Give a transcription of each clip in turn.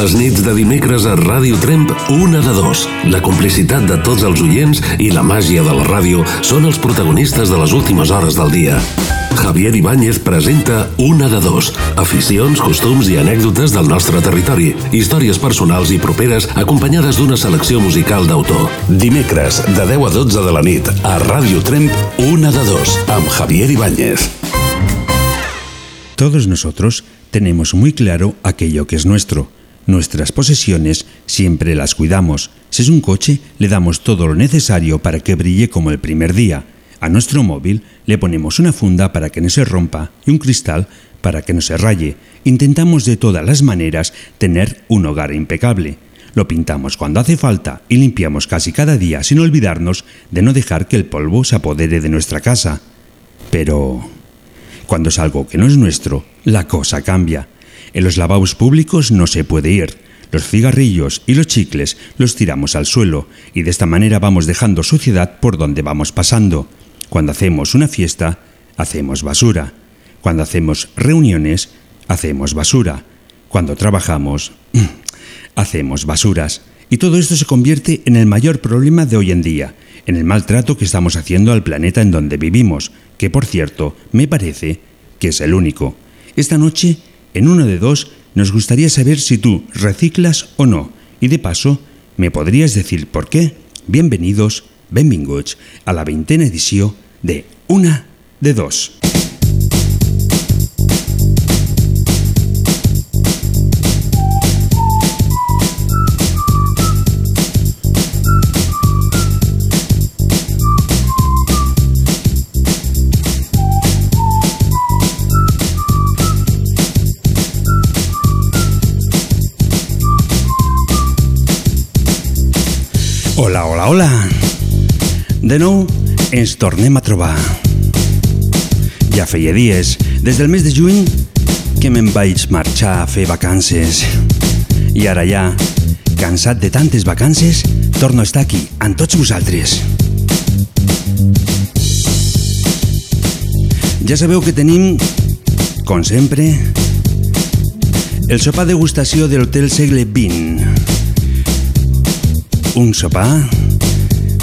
Les nits de dimecres a Ràdio Tremp, una de dos. La complicitat de tots els oients i la màgia de la ràdio són els protagonistes de les últimes hores del dia. Javier Ibáñez presenta Una de dos. Aficions, costums i anècdotes del nostre territori. Històries personals i properes acompanyades d'una selecció musical d'autor. Dimecres, de 10 a 12 de la nit, a Ràdio Tremp, Una de dos, amb Javier Ibáñez. Todos nosotros tenemos muy claro aquello que es nuestro. Nuestras posesiones siempre las cuidamos. Si es un coche, le damos todo lo necesario para que brille como el primer día. A nuestro móvil le ponemos una funda para que no se rompa y un cristal para que no se raye. Intentamos de todas las maneras tener un hogar impecable. Lo pintamos cuando hace falta y limpiamos casi cada día sin olvidarnos de no dejar que el polvo se apodere de nuestra casa. Pero cuando es algo que no es nuestro, la cosa cambia. En los lavabos públicos no se puede ir. Los cigarrillos y los chicles los tiramos al suelo y de esta manera vamos dejando suciedad por donde vamos pasando. Cuando hacemos una fiesta, hacemos basura. Cuando hacemos reuniones, hacemos basura. Cuando trabajamos, hacemos basuras. Y todo esto se convierte en el mayor problema de hoy en día, en el maltrato que estamos haciendo al planeta en donde vivimos, que por cierto, me parece que es el único. Esta noche, en uno de dos, nos gustaría saber si tú reciclas o no. Y de paso, ¿me podrías decir por qué? Bienvenidos, benvinguts, a la veintena edición de Una de Dos. Hola, hola, hola. De nou ens tornem a trobar. Ja feia dies, des del mes de juny, que me'n vaig marxar a fer vacances. I ara ja, cansat de tantes vacances, torno a estar aquí, amb tots vosaltres. Ja sabeu que tenim, com sempre, el sopar degustació de l'Hotel Segle XX. Un sopar,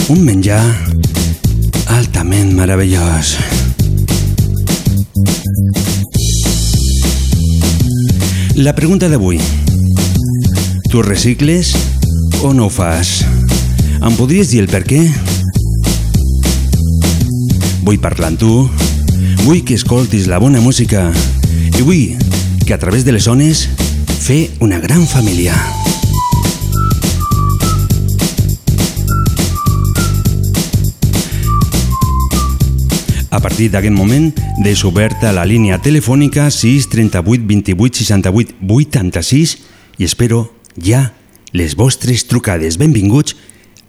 un menjar altament meravellós. La pregunta d'avui. Tu recicles o no ho fas? Em podries dir el per què? Vull parlar amb tu, vull que escoltis la bona música i vull que a través de les ones fer una gran família. Partir d'aquest moment, deixo oberta la línia telefònica 6 38 28 68 86 i espero ja les vostres trucades. Benvinguts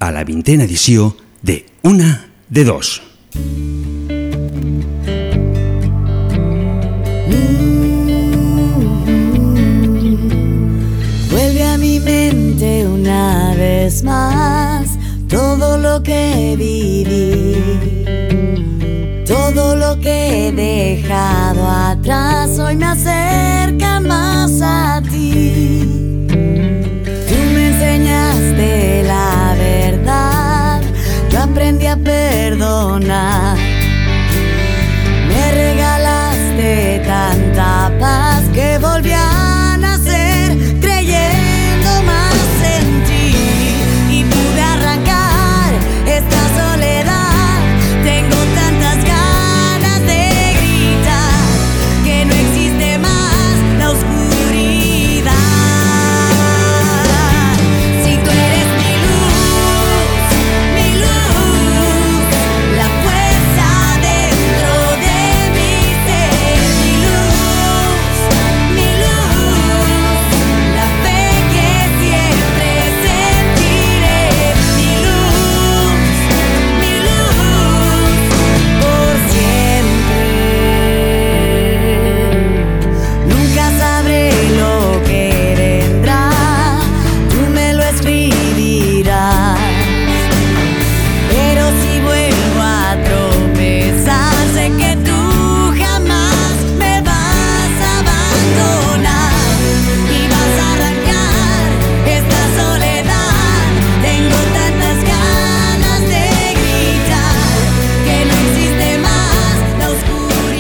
a la vintena edició de Una de Dos. Vuelve a mi mente una vez más todo lo que viví, todo lo que he dejado atrás hoy me acerca más a ti. Tú me enseñaste la verdad, yo aprendí a perdonar. Me regalaste tanta paz que volví a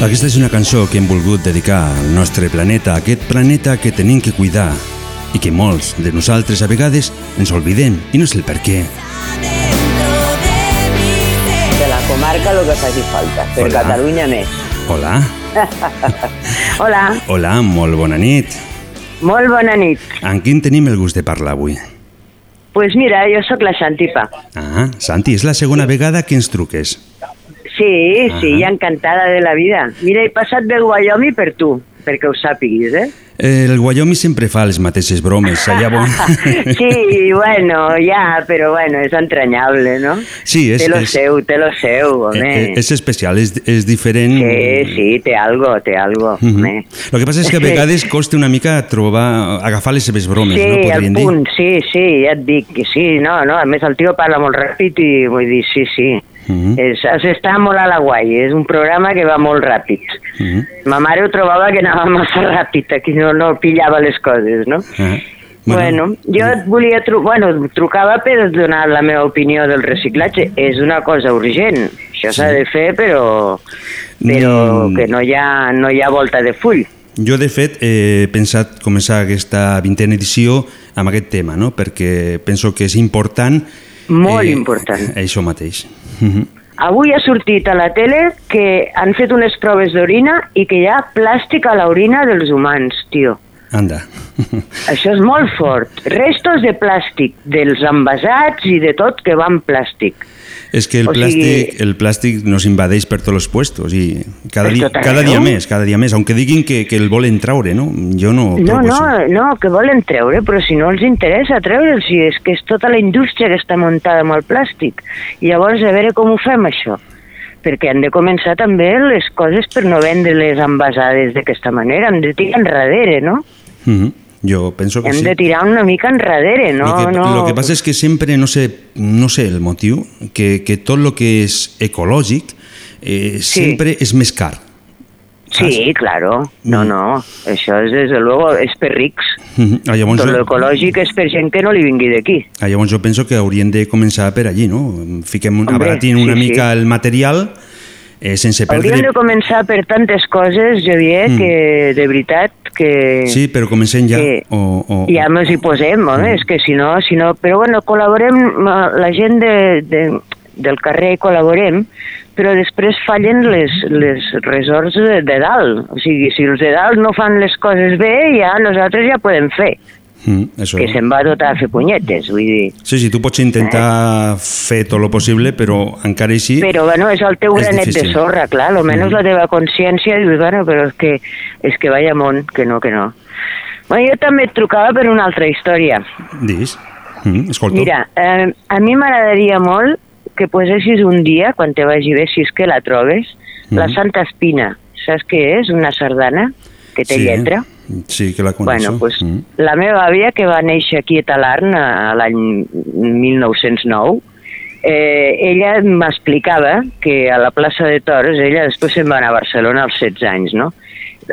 Aquesta és una cançó que hem volgut dedicar al nostre planeta, aquest planeta que tenim que cuidar i que molts de nosaltres a vegades ens oblidem i no sé el per què. De la comarca el que faci falta, per Hola. Catalunya més. Hola, Hola, hola, molt bona nit. molt bona nit. Amb quin tenim el gust de parlar avui? Pues mira, jo sóc la Santipa. Ah, Santi, és la segona vegada que ens truques. Sí, sí, encantada de la vida. Mira, he passat del Wyoming per tu, perquè ho sàpiguis, eh? El Wyoming sempre fa les mateixes bromes, allà bon. Sí, bueno, ja, però bueno, és entranyable, no? Sí, és- Té lo és- seu, té lo seu, home. Eh, és especial, és, és diferent. Sí, sí, té algo, té algo, Mhm. home. El que passa és que a vegades costa una mica trobar, agafar les seves bromes, Sí, no? el Podríem dir. punt, sí, sí, ja et dic que sí, no, no, a més el tio parla molt ràpid i vull dir, sí, sí. Mhm. és, es està molt a la guai, és un programa que va molt ràpid. Mhm. Ma mare ho trobava que anava massa ràpid, aquí no, no pillava les coses, no? Ah. Bueno, jo et volia tru bueno, trucava per donar la meva opinió del reciclatge. És una cosa urgent, això s'ha de fer, però, però Mm. que no hi, ha, no hi ha volta de full. Jo, de fet, he pensat començar aquesta vintena edició amb aquest tema, no? perquè penso que és important... Molt important. Això mateix. Mhm. Avui ha sortit a la tele que han fet unes proves d'orina i que hi ha plàstic a l'orina dels humans, tio. Anda. Això és molt fort. Restos de plàstic, dels envasats i de tot que va en plàstic. és que el O plàstic, sigui- el plàstic nos invadeix per tots els puestos i cada, arreu. cada dia més, cada dia més, aunque diguin que, que el volen traure, no? Jo no, No, no, no, que volen treure, però si no els interessa treure'l, si és que és tota la indústria que està muntada amb el plàstic. I llavors, a veure com ho fem, això. Perquè han de començar també les coses per no vendre-les envasades d'aquesta manera, hem de tirar enrere, no? Mhm. Jo penso que Hem sí. de tirar una mica enrere, no? lo, que, no... lo que passa és que sempre, no sé, no sé el motiu, que, que tot el que és ecològic eh, Sí. sempre és més car. Sí, claro. No, Mm. no, això és, des de luego, és per rics. Mhm. Ah, llavors, Tot l'ecològic és per gent que no li vingui d'aquí. ah, llavors jo penso que haurien de començar per allí, no? Fiquem, Hombre, abaratint una sí, mica sí. el material eh, sense Hauríem perdre... de començar per tantes coses, Javier, Mm. que de veritat que... Sí, però comencem ja. que O, o, ja ens hi posem, Mm. eh? és que si no, si no... Però bueno, col·laborem, eh, la gent de, de, del carrer col·laborem, però després fallen les, les resorts de, de dalt. O sigui, si els de dalt no fan les coses bé, ja nosaltres ja podem fer. Mm, això. Que se'n va tot a fer punyetes, vull dir. Sí, sí, tu pots intentar fer tot el possible, però encara així... Però bueno, és el teu granet de sorra, clar, almenys Mhm. la teva consciència dius, bueno, però és que, és que vaya món, que no, que no. Bueno, jo també et trucava per una altra història. Dis. Mm, escolto. Mira, eh, a mi m'agradaria molt que posessis un dia, quan te vagi bé, si és que la trobes, la Mhm. Santa Espina. Saps què és? Una sardana que té sí, lletra. Sí, que la coneixo. Bueno, pues, Mm. la meva àvia, que va néixer aquí a Talarn l'any 1909, eh, ella m'explicava que a la plaça de Toros, ella després se'n va anar a Barcelona als 16 anys, no?,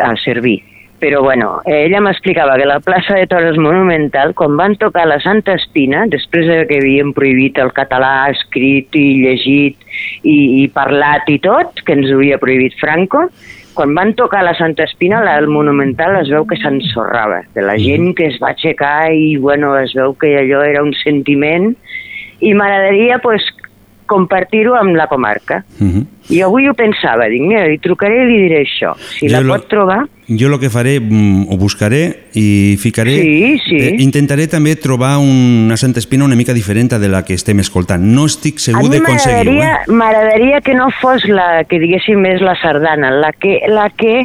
a servir. Però, bueno, ella m'explicava que la plaça de Toros Monumental, quan van tocar la Santa Espina, després de que havien prohibit el català escrit i llegit i, i parlat i tot, que ens havia prohibit Franco, quan van tocar la Santa Espina, la, el Monumental es veu que s'ensorrava, de la gent que es va aixecar i, bueno, es veu que allò era un sentiment. I m'agradaria, pues, compartir-ho amb la comarca. Mhm. I avui ho pensava, dic, mira, li trucaré i li diré això. Si Jo la lo- pot trobar... Jo el que faré, mm, ho buscaré i ficaré... Sí, sí. Eh, intentaré també trobar una Santa Espina una mica diferent a de la que estem escoltant. No estic A segur mi d'aconseguir-ho. m'agradaria Eh? m'agradaria que no fos la que diguéssim és la sardana, la que, la que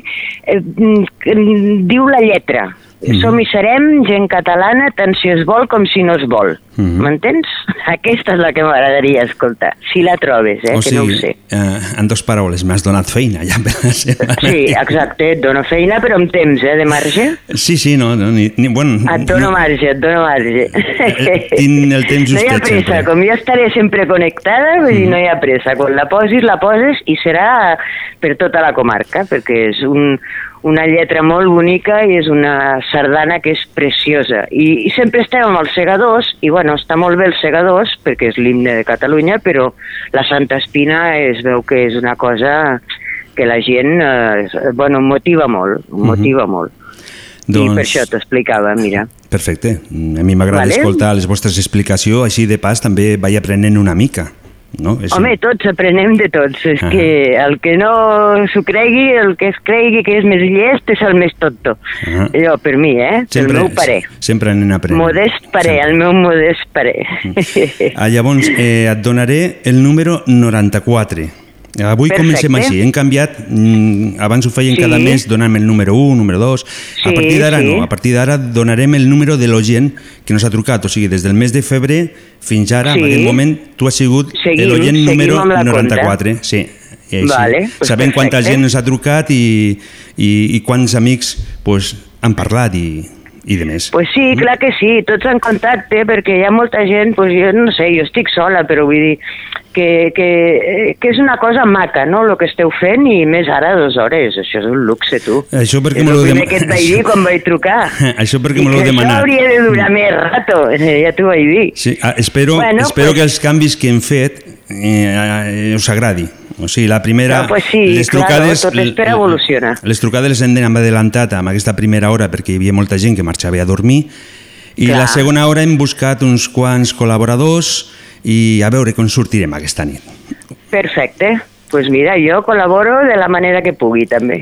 eh, mm, mm, diu la lletra. Mhm. Som i serem gent catalana tant si es vol com si no es vol. Mhm. M'entens? Aquesta és la que m'agradaria escoltar. Si la trobes, eh, o que no ho sigui, sé. eh, en dos paraules, m'has donat feina ja per la setmana. Sí, exacte, et dono feina però amb temps, eh, de marge. Sí, sí, no, no ni, ni, bueno, Et dono no, marge, et dono marge. Eh, tinc el temps No hi ha justet pressa, sempre. com jo estaré sempre connectada, vull dir, no hi ha pressa. Quan la posis, la poses i serà per tota la comarca, perquè és un, una lletra molt bonica i és una sardana que és preciosa. I, i sempre estem amb els segadors, i bueno, està molt bé els segadors, perquè és l'himne de Catalunya, però la Santa Espina es veu que és una cosa que la gent, eh, bueno, motiva molt, motiva molt. I Doncs- per això t'explicava, mira. Perfecte. Mm, A mi m'agrada Vale. escoltar les vostres explicacions, així de pas també vaig aprenent una mica. No? És- Home, tots aprenem de tots. És Ah. que el que no s'ho cregui, el que es cregui que és més llest és el més tonto. Ah. Jo, per mi, eh? el meu parer. Sempre anem aprenent. Modest parer, Sempre. el meu modest parer. Ah, llavors, eh, et donaré el número 94. Avui Perfecte. comencem així. Hem canviat, mm, abans ho feien Sí. cada mes, donant el número 1, número 2. a Sí, partir d'ara sí. no, a partir d'ara donarem el número de l'oient que nos ha trucat. O sigui, des del mes de febrer fins ara, en Sí. aquest moment, tu has sigut l'oient número amb la 94. Sí. I així, Vale, pues sabem quanta perfecte. gent ens ha trucat i, i, i quants amics pues, han parlat i, i de més. Pues sí, clar que sí, tots en contacte, perquè hi ha molta gent, pues jo no sé, jo estic sola, però vull dir que, que, que és una cosa maca, no?, el que esteu fent, i més ara dues hores, això és un luxe, tu. Això perquè és me l'heu primer que et vaig dir quan vaig trucar. Això perquè I me demanat. Això hauria de durar més rato, eh, ja t'ho vaig dir. Sí, ah, espero, Bueno, espero pues- que els canvis que hem fet eh, us agradi. O sigui, la primera... No, pues sí, claro, tot és per l- evolucionar. Les trucades les hem adelantat amb aquesta primera hora perquè hi havia molta gent que marxava a dormir i Clar. la segona hora hem buscat uns quants col·laboradors i a veure com sortirem aquesta nit. Perfecte. Pues mira, jo col·laboro de la manera que pugui, també.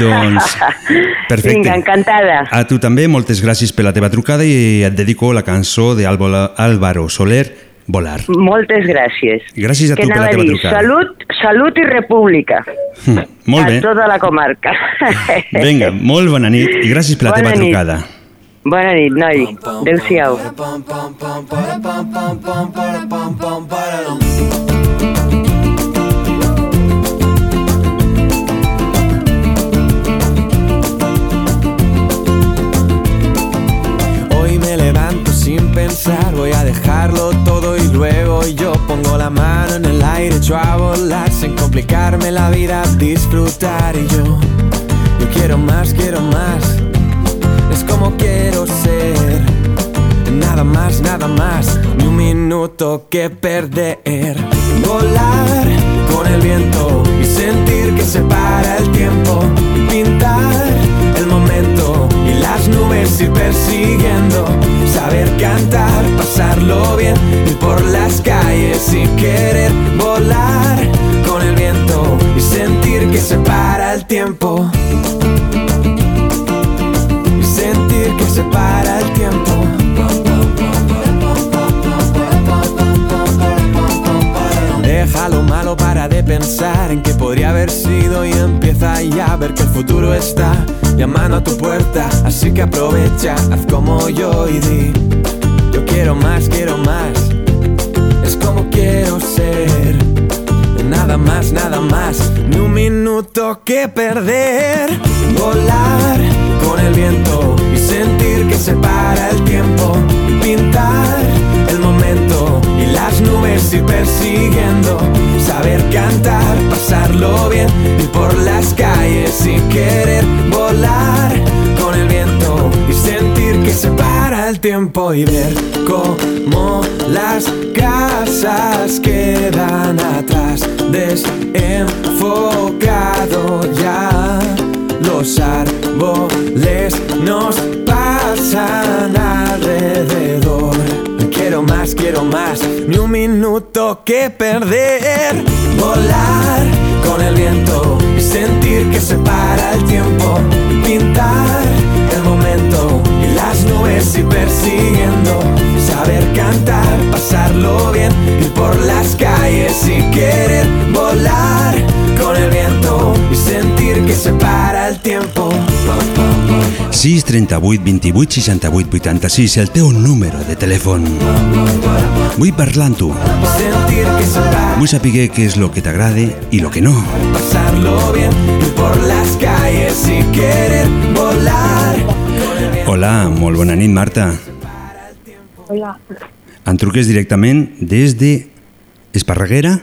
Doncs, perfecte. Vinga, encantada. A tu també, moltes gràcies per la teva trucada i et dedico la cançó d'Álvaro Soler, Volar. Moltes gràcies. Gràcies a que tu per la teva dir, trucada. Salut, salut i república. Molt bé. A tota la comarca. Vinga, molt bona nit i gràcies per la Bona teva nit. trucada. Bona nit, noi. Adéu-siau. Hoy me levanto sin pensar, voy a dejarlo todo y luego yo pongo la mano en el aire, echo a volar sin complicarme la vida, disfrutar y yo, yo quiero más, quiero más, es como quiero ser, nada más, nada más, ni un minuto que perder, volar con el viento y sentir que se para el tiempo, pintar el momento y las nubes ir persiguiendo, saber cantar, pasarlo bien, ir por las calles y querer volar con el viento y sentir que se para el tiempo. Se para el tiempo. Deja lo malo para de pensar en que podría haber sido y empieza ya a ver que el futuro está llamando a tu puerta. Así que aprovecha, haz como yo y di: Yo quiero más, quiero más. Es como quiero ser. Nada más, nada más, ni un minuto que perder. Volar con el viento y sentir que se para el tiempo. Pintar el momento y las nubes ir persiguiendo. Saber cantar, pasarlo bien, ir por las calles y querer volar sentir que se para el tiempo y ver cómo las casas quedan atrás, desenfocado ya. Los árboles nos pasan alrededor. Quiero más, quiero más, ni un minuto que perder. Volar con el viento sentir que se para el tiempo. Pintar persiguiendo. Saber cantar, pasarlo bien, ir por las calles y querer volar con el viento y sentir que se para el tiempo. 6 38 28 68 86, el teu número de telèfon. Vull parlar amb tu. Vull saber què és el que t'agrada i el que no. pasarlo bien, por las calles y querer volar. Hola, molt bona nit, Marta. Hola. Em truques directament des de Esparreguera?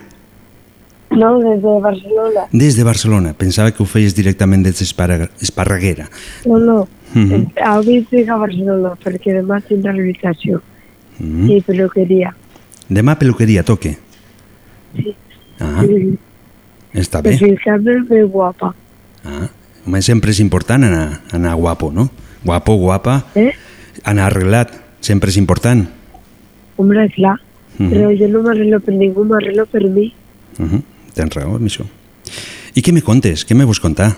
No, des de Barcelona. Des de Barcelona. Pensava que ho feies directament des d'Esparreguera. No, no. Mhm. Avui estic a Barcelona perquè demà tinc rehabilitació Mm. i peluqueria. Demà peluqueria toque. Sí. Ah. Sí. Està bé. fijarme es muy guapa. Ah, home, sempre és important anar, anar guapo, no? Guapo, guapa, ¿Eh? anar arreglat, sempre és important. Hombre, claro. Mhm. Pero yo no me arreglo por ningún, me arreglo por mí. Uh -huh. Tens raó en això. I què me contes? Què me vols contar?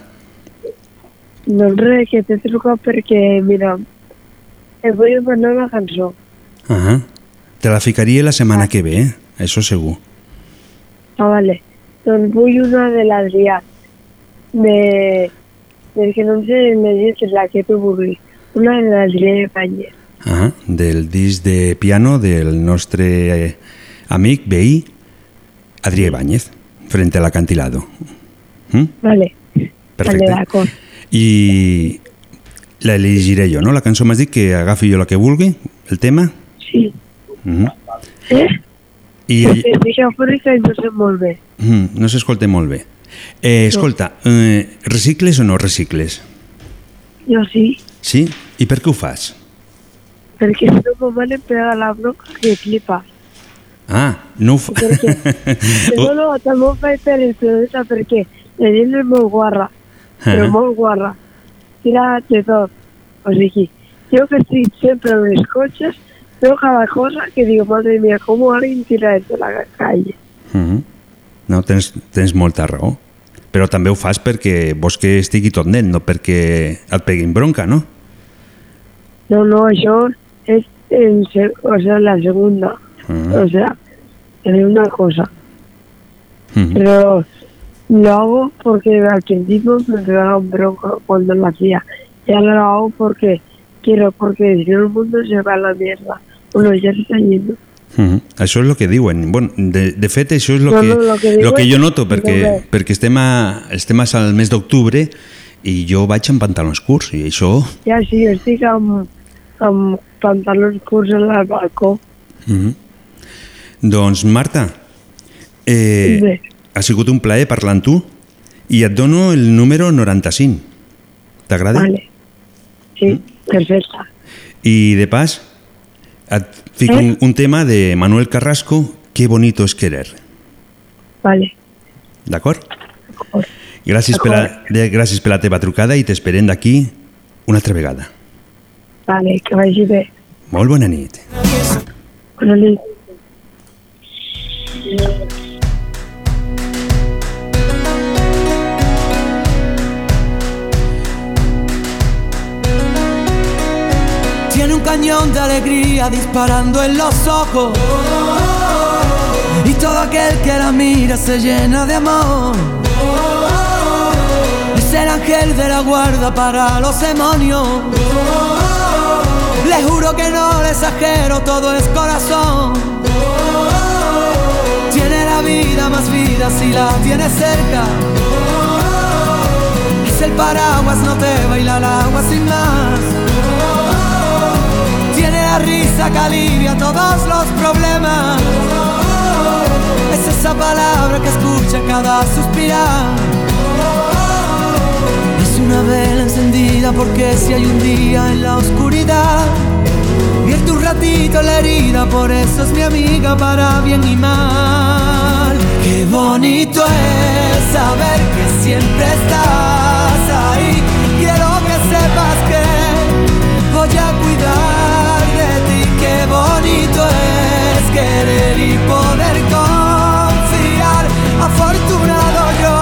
No res, que t'he trucat perquè, mira, et vull una cançó. Uh -huh. Te la ficaria la setmana que ve, eh? això segur. Ah, vale. Doncs vull una de l'Adrià. De... de que no em sé me dius la que vulguis. Una de Ibáñez. Uh -huh. Del disc de piano del nostre eh, amic, veí, Adrià Ibáñez, frente al acantilado. Mm? Vale. Perfecte. Vale. I la elegiré jo, no? La cançó m'has dit que agafi jo la que vulgui, el tema? Sí. Uh -huh. Eh? I. Estic afònica i no molt bé. Mm, no s'escolta molt bé. Eh, escolta, eh, recicles o no recicles? Jo sí, Sí? I per què ho fas? perquè si no me van a pegar la bronca que flipa. Ah, no ho fa... No, no, també ho faig per influença perquè la gent és molt guarra, però Ah. molt guarra. Tira de tot. O sigui, jo que estic sempre en els cotxes, veo cada cosa que digo, madre mía, ¿cómo alguien tira esto a la calle? Mhm. No, tens, tens molta raó. Però també ho fas perquè vols que estigui tot net, no perquè et peguin bronca, no? No, no, això es en, o sea, la segunda. Mhm. O sea, es una cosa. Pero lo hago porque al principio me pegaban bronca cuando lo hacía. Y ahora lo hago porque quiero, porque si no el mundo se va a la mierda. Bueno, ya se está yendo. Mhm. Això és el que diuen. Bueno, de, de fet, això és el No, que, no, lo que que jo noto, perquè, no, perquè estem, a, estem al mes d'octubre i jo vaig amb pantalons curts i això... Ya sí, estic amb, amb pantalons curts al balcó. Mhm. Doncs, Marta, eh, Bé. ha sigut un plaer parlar amb tu i et dono el número 95. T'agrada? Vale. Sí, perfecta. I de pas, et fico Eh? un, un tema de Manuel Carrasco, Qué bonito es querer. Vale. D'acord? Gràcies per, la, de- gràcies per la teva trucada i t'esperem d'aquí una altra vegada. Vale, que vagi bé. Molt bona nit. Bona nit. Cañón de alegría disparando en los ojos. Y todo aquel que la mira se llena de amor. Es el ángel de la guarda para los demonios. Le juro que no le exagero, todo es corazón. Tiene la vida más vida si la tiene cerca. Es el paraguas, no te baila el agua sin más. La risa que alivia todos los problemas. Es esa palabra que escucha cada suspirar. Es una vela encendida porque si hay un día en la oscuridad, vierte un ratito la herida, por eso es mi amiga para bien y mal. Qué bonito es saber que siempre estás ahí. Quiero que sepas que voy a cuidar. Qué bonito es querer y poder confiar. Afortunado yo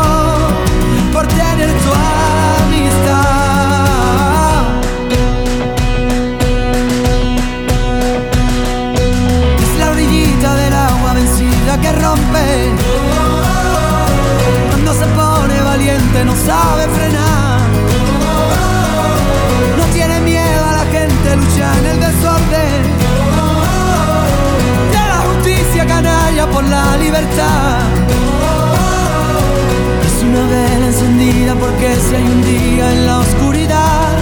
por tener tu amistad. Es la orillita del agua vencida que rompe. Cuando se pone valiente no sabe frenar. No tiene miedo a la gente, lucha en el canalla por la libertad. Es una vela encendida porque si hay un día en la oscuridad,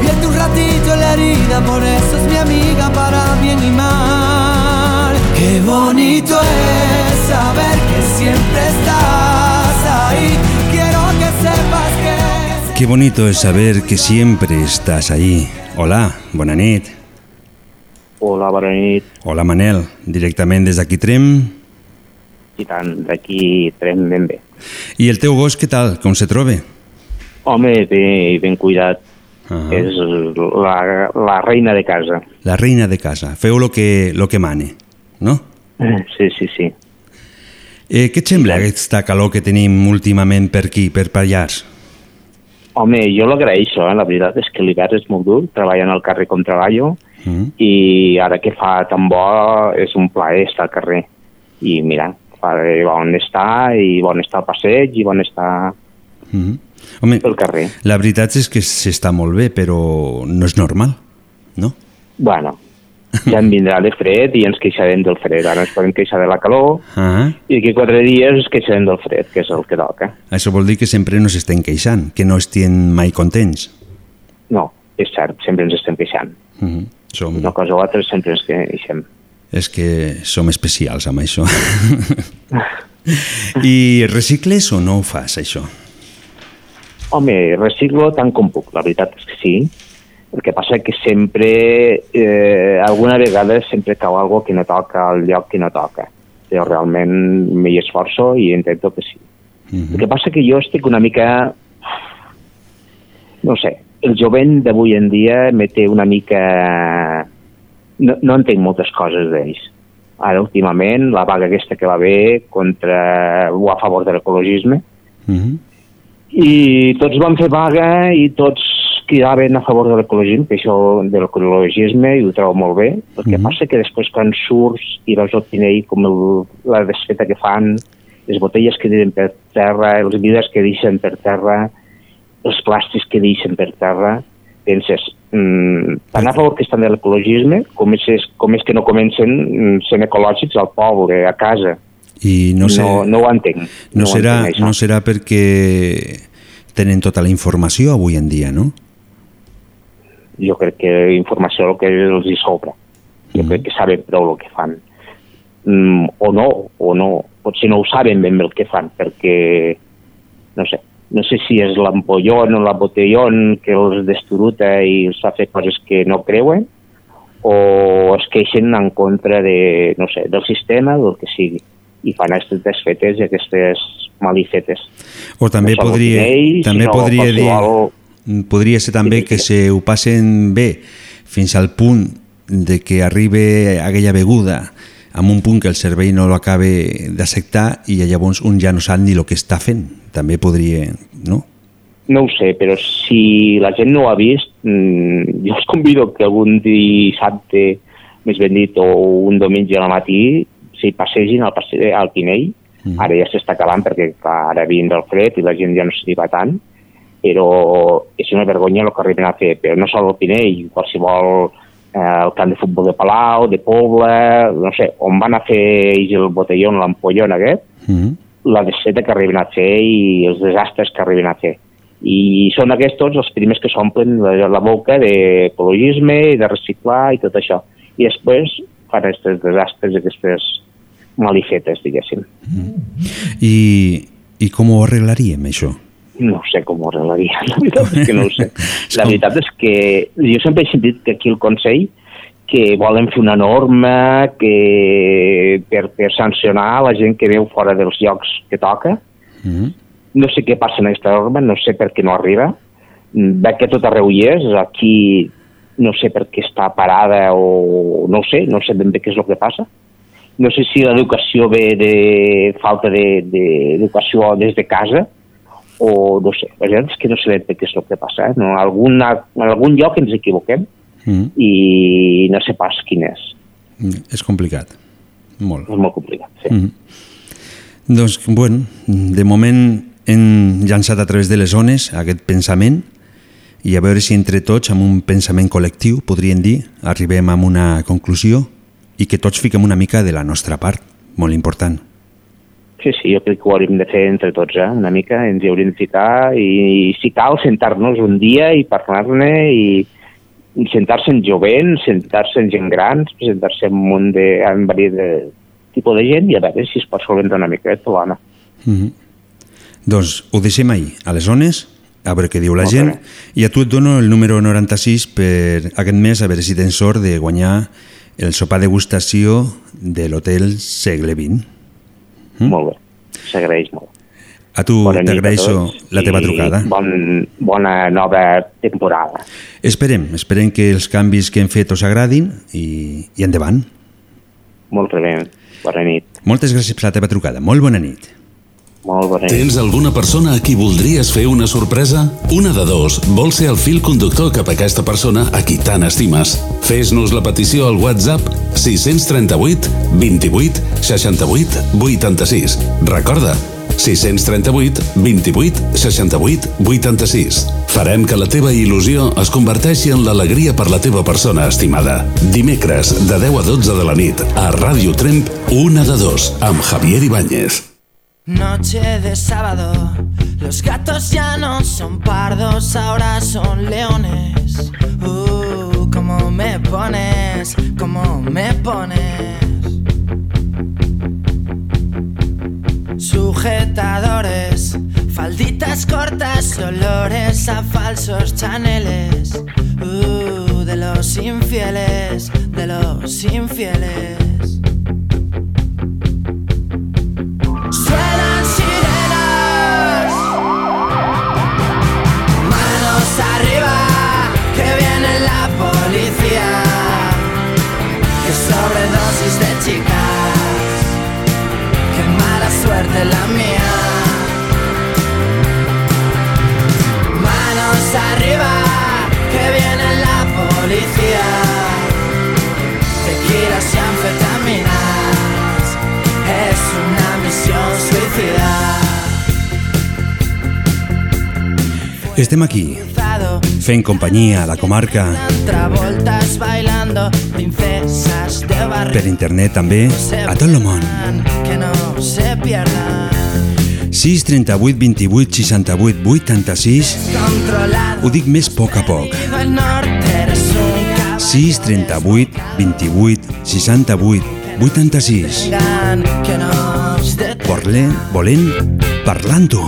vierte un ratito la herida, por eso es mi amiga para bien y mal. Qué bonito es saber que siempre estás ahí. Quiero que sepas que Qué bonito es saber que siempre estás ahí. Hola, bona nit. Hola, bona nit. Hola, Manel. Directament des d'aquí Trem. I tant, d'aquí Trem ben bé. I el teu gos, què tal? Com se troba? Home, bé, ben cuidat. Ah. És la, la reina de casa. La reina de casa. Feu lo que, lo que mane, no? Sí, sí, sí. Eh, què et sembla aquesta calor que tenim últimament per aquí, per Pallars? Home, jo l'agraeixo, eh? la veritat és que l'hivern és molt dur, treballant al carrer com treballo, Mm. i ara que fa tan bo és un plaer estar al carrer. I mira, fa de bon estar, i bon estar al passeig, i bon estar Mm. Home, pel carrer. la veritat és que s'està molt bé, però no és normal, no? Bueno, ja en vindrà de fred i ens queixarem del fred. Ara ens podem queixar de la calor Ah, i d'aquí quatre dies ens queixarem del fred, que és el que toca. això vol dir que sempre nos estem queixant, que no estiguin mai contents. No, és cert, sempre ens estem queixant. Mm. Som, Una cosa o altra sempre ens queixem. És que som especials amb això. I recicles o no ho fas, això? Home, reciclo tant com puc, la veritat és que sí. El que passa que sempre, eh, alguna vegada sempre cau algo que no toca al lloc que no toca. Però realment m'hi esforço i intento que sí. El que passa que jo estic una mica... No sé, el jovent d'avui en dia me té una mica... No, no entenc moltes coses d'ells. Ara, últimament, la vaga aquesta que va haver contra o a favor de l'ecologisme, Mm -hmm. i tots van fer vaga i tots cridaven a favor de l'ecologisme, que això de l'ecologisme i ho trobo molt bé. El que Mhm. passa que després quan surts i veus el Pinell com el, la desfeta que fan, les botelles que deixen per terra, els vidres que deixen per terra, els plàstics que deixen per terra, penses, mm, tan a favor que estan de l'ecologisme, com, és, com és que no comencen mm, sent ecològics al poble, a casa. I no, sé, no, no ho entenc. no, ho serà, entenc, això. no serà perquè tenen tota la informació avui en dia, no? jo crec que informació el que els hi sobra. Jo Mhm. crec que saben prou el que fan. Mm, o no, o no. Potser no ho saben ben bé el que fan, perquè, no sé, no sé si és l'ampollón o la botellón que els destruta i els fa fer coses que no creuen, o es queixen en contra de, no sé, del sistema, del que sigui, i fan aquestes desfetes i aquestes malifetes. O també No podria, ells, també podria dir, podria ser també que se ho passen bé fins al punt de que arribi aquella beguda amb un punt que el cervell no l'acaba d'acceptar i llavors un ja no sap ni el que està fent. També podria, no? No ho sé, però si la gent no ho ha vist, mmm, jo us convido que algun dissabte, més ben dit, o un diumenge al matí, s'hi passegin al, passe al Pinell. Mhm. Ara ja s'està acabant perquè clar, ara vindrà el fred i la gent ja no s'hi va tant, però és una vergonya el que arriben a fer, però no sol el Pinell, qualsevol eh, el camp de futbol de Palau, de Pobla, no sé, on van a fer ells el botellón, l'ampollón aquest, Mm -hmm. La desfeta que arriben a fer i els desastres que arriben a fer. I són aquests tots els primers que s'omplen la, la boca d'ecologisme i de reciclar i tot això. I després fan aquests desastres, aquestes malifetes, diguéssim. I, I com ho arreglaríem, això? No sé com ho arreglaria, la veritat és que no ho sé. La veritat és que jo sempre he sentit que aquí el Consell que volen fer una norma que per, per sancionar la gent que veu fora dels llocs que toca. Mm -hmm. No sé què passa en aquesta norma, no sé per què no arriba. Veig que tot arreu hi és, aquí no sé per què està parada o no sé, no sé ben bé què és el que passa. No sé si l'educació ve de falta d'educació de, des de casa o no sé, és que no sé ben bé què és el que passa. Eh? No, alguna, en algun lloc ens equivoquem Mm -hmm. i no sé pas quin és. És complicat. Molt. És molt complicat, sí. Mm. Doncs, bueno, de moment hem llançat a través de les zones aquest pensament i a veure si entre tots, amb un pensament col·lectiu, podríem dir, arribem a una conclusió i que tots fiquem una mica de la nostra part, molt important. Sí, sí, jo crec que ho hauríem de fer entre tots, eh? una mica, ens hi hauríem de ficar i, i si cal, sentar-nos un dia i parlar-ne i sentar-se en jovent, sentar-se en gent grans, sentar-se en un munt de, en de tipus de gent i a veure si es pot solventar una mica aquesta l'Anna. Mm -hmm. Doncs ho deixem ahir, a les zones, a veure què diu la Molt gent, bé. i a tu et dono el número 96 per aquest mes, a veure si tens sort de guanyar el sopar degustació de l'hotel Segle XX. Mm? Molt bé, s'agraeix molt. A tu t'agraeixo la teva trucada. Bon, bona nova temporada. Esperem, esperem que els canvis que hem fet us agradin i, i endavant. Molt bé. Bona nit. Moltes gràcies per la teva trucada. Molt bona nit. Molt bona nit. Tens alguna persona a qui voldries fer una sorpresa? Una de dos vol ser el fil conductor cap a aquesta persona a qui tant estimes. Fes-nos la petició al WhatsApp 638 28 68 86. Recorda, 638 28 68 86. Farem que la teva il·lusió es converteixi en l'alegria per la teva persona estimada. Dimecres, de 10 a 12 de la nit, a Ràdio Tremp, una de dos, amb Javier Ibáñez. Noche de sábado, los gatos ya no son pardos, ahora son leones. Uh, cómo me pones, cómo me pones. Sujetadores, falditas cortas, olores a falsos chaneles. Uh, de los infieles, de los infieles. Mala suerte la mía. Manos arriba Que viene la policía. Tequilas y anfetaminas. Es una misión suicida. Estem aquí, fent companyia a la comarca, Travoltas bailando, per internet també, a tot el món. que no se pierdan. 6 38 28 68 86 Controlado Ho dic més a poc a poc. el norte eres un 6 38 28 68 86 cabrón que nos detengan. Volent, volent, parlant-ho.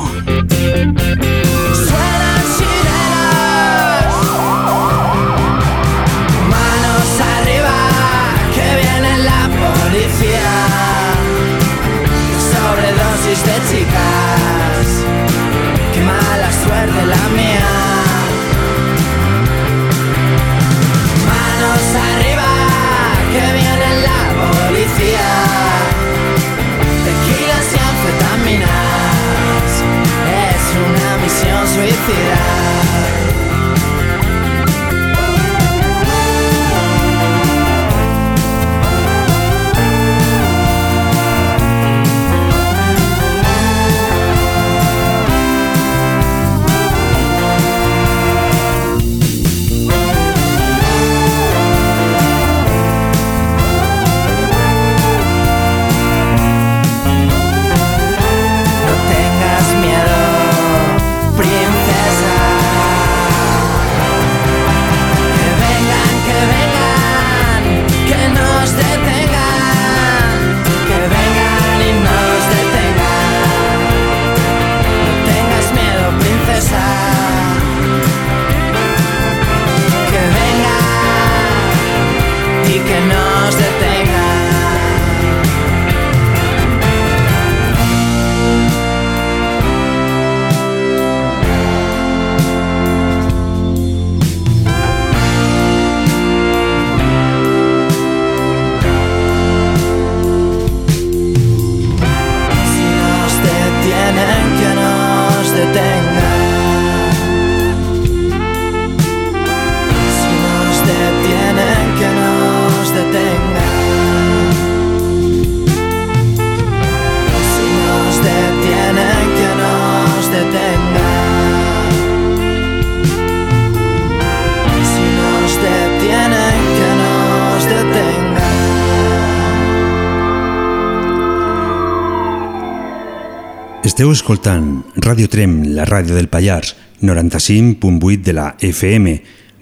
Esteu escoltant Ràdio Trem, la ràdio del Pallars, 95.8 de la FM.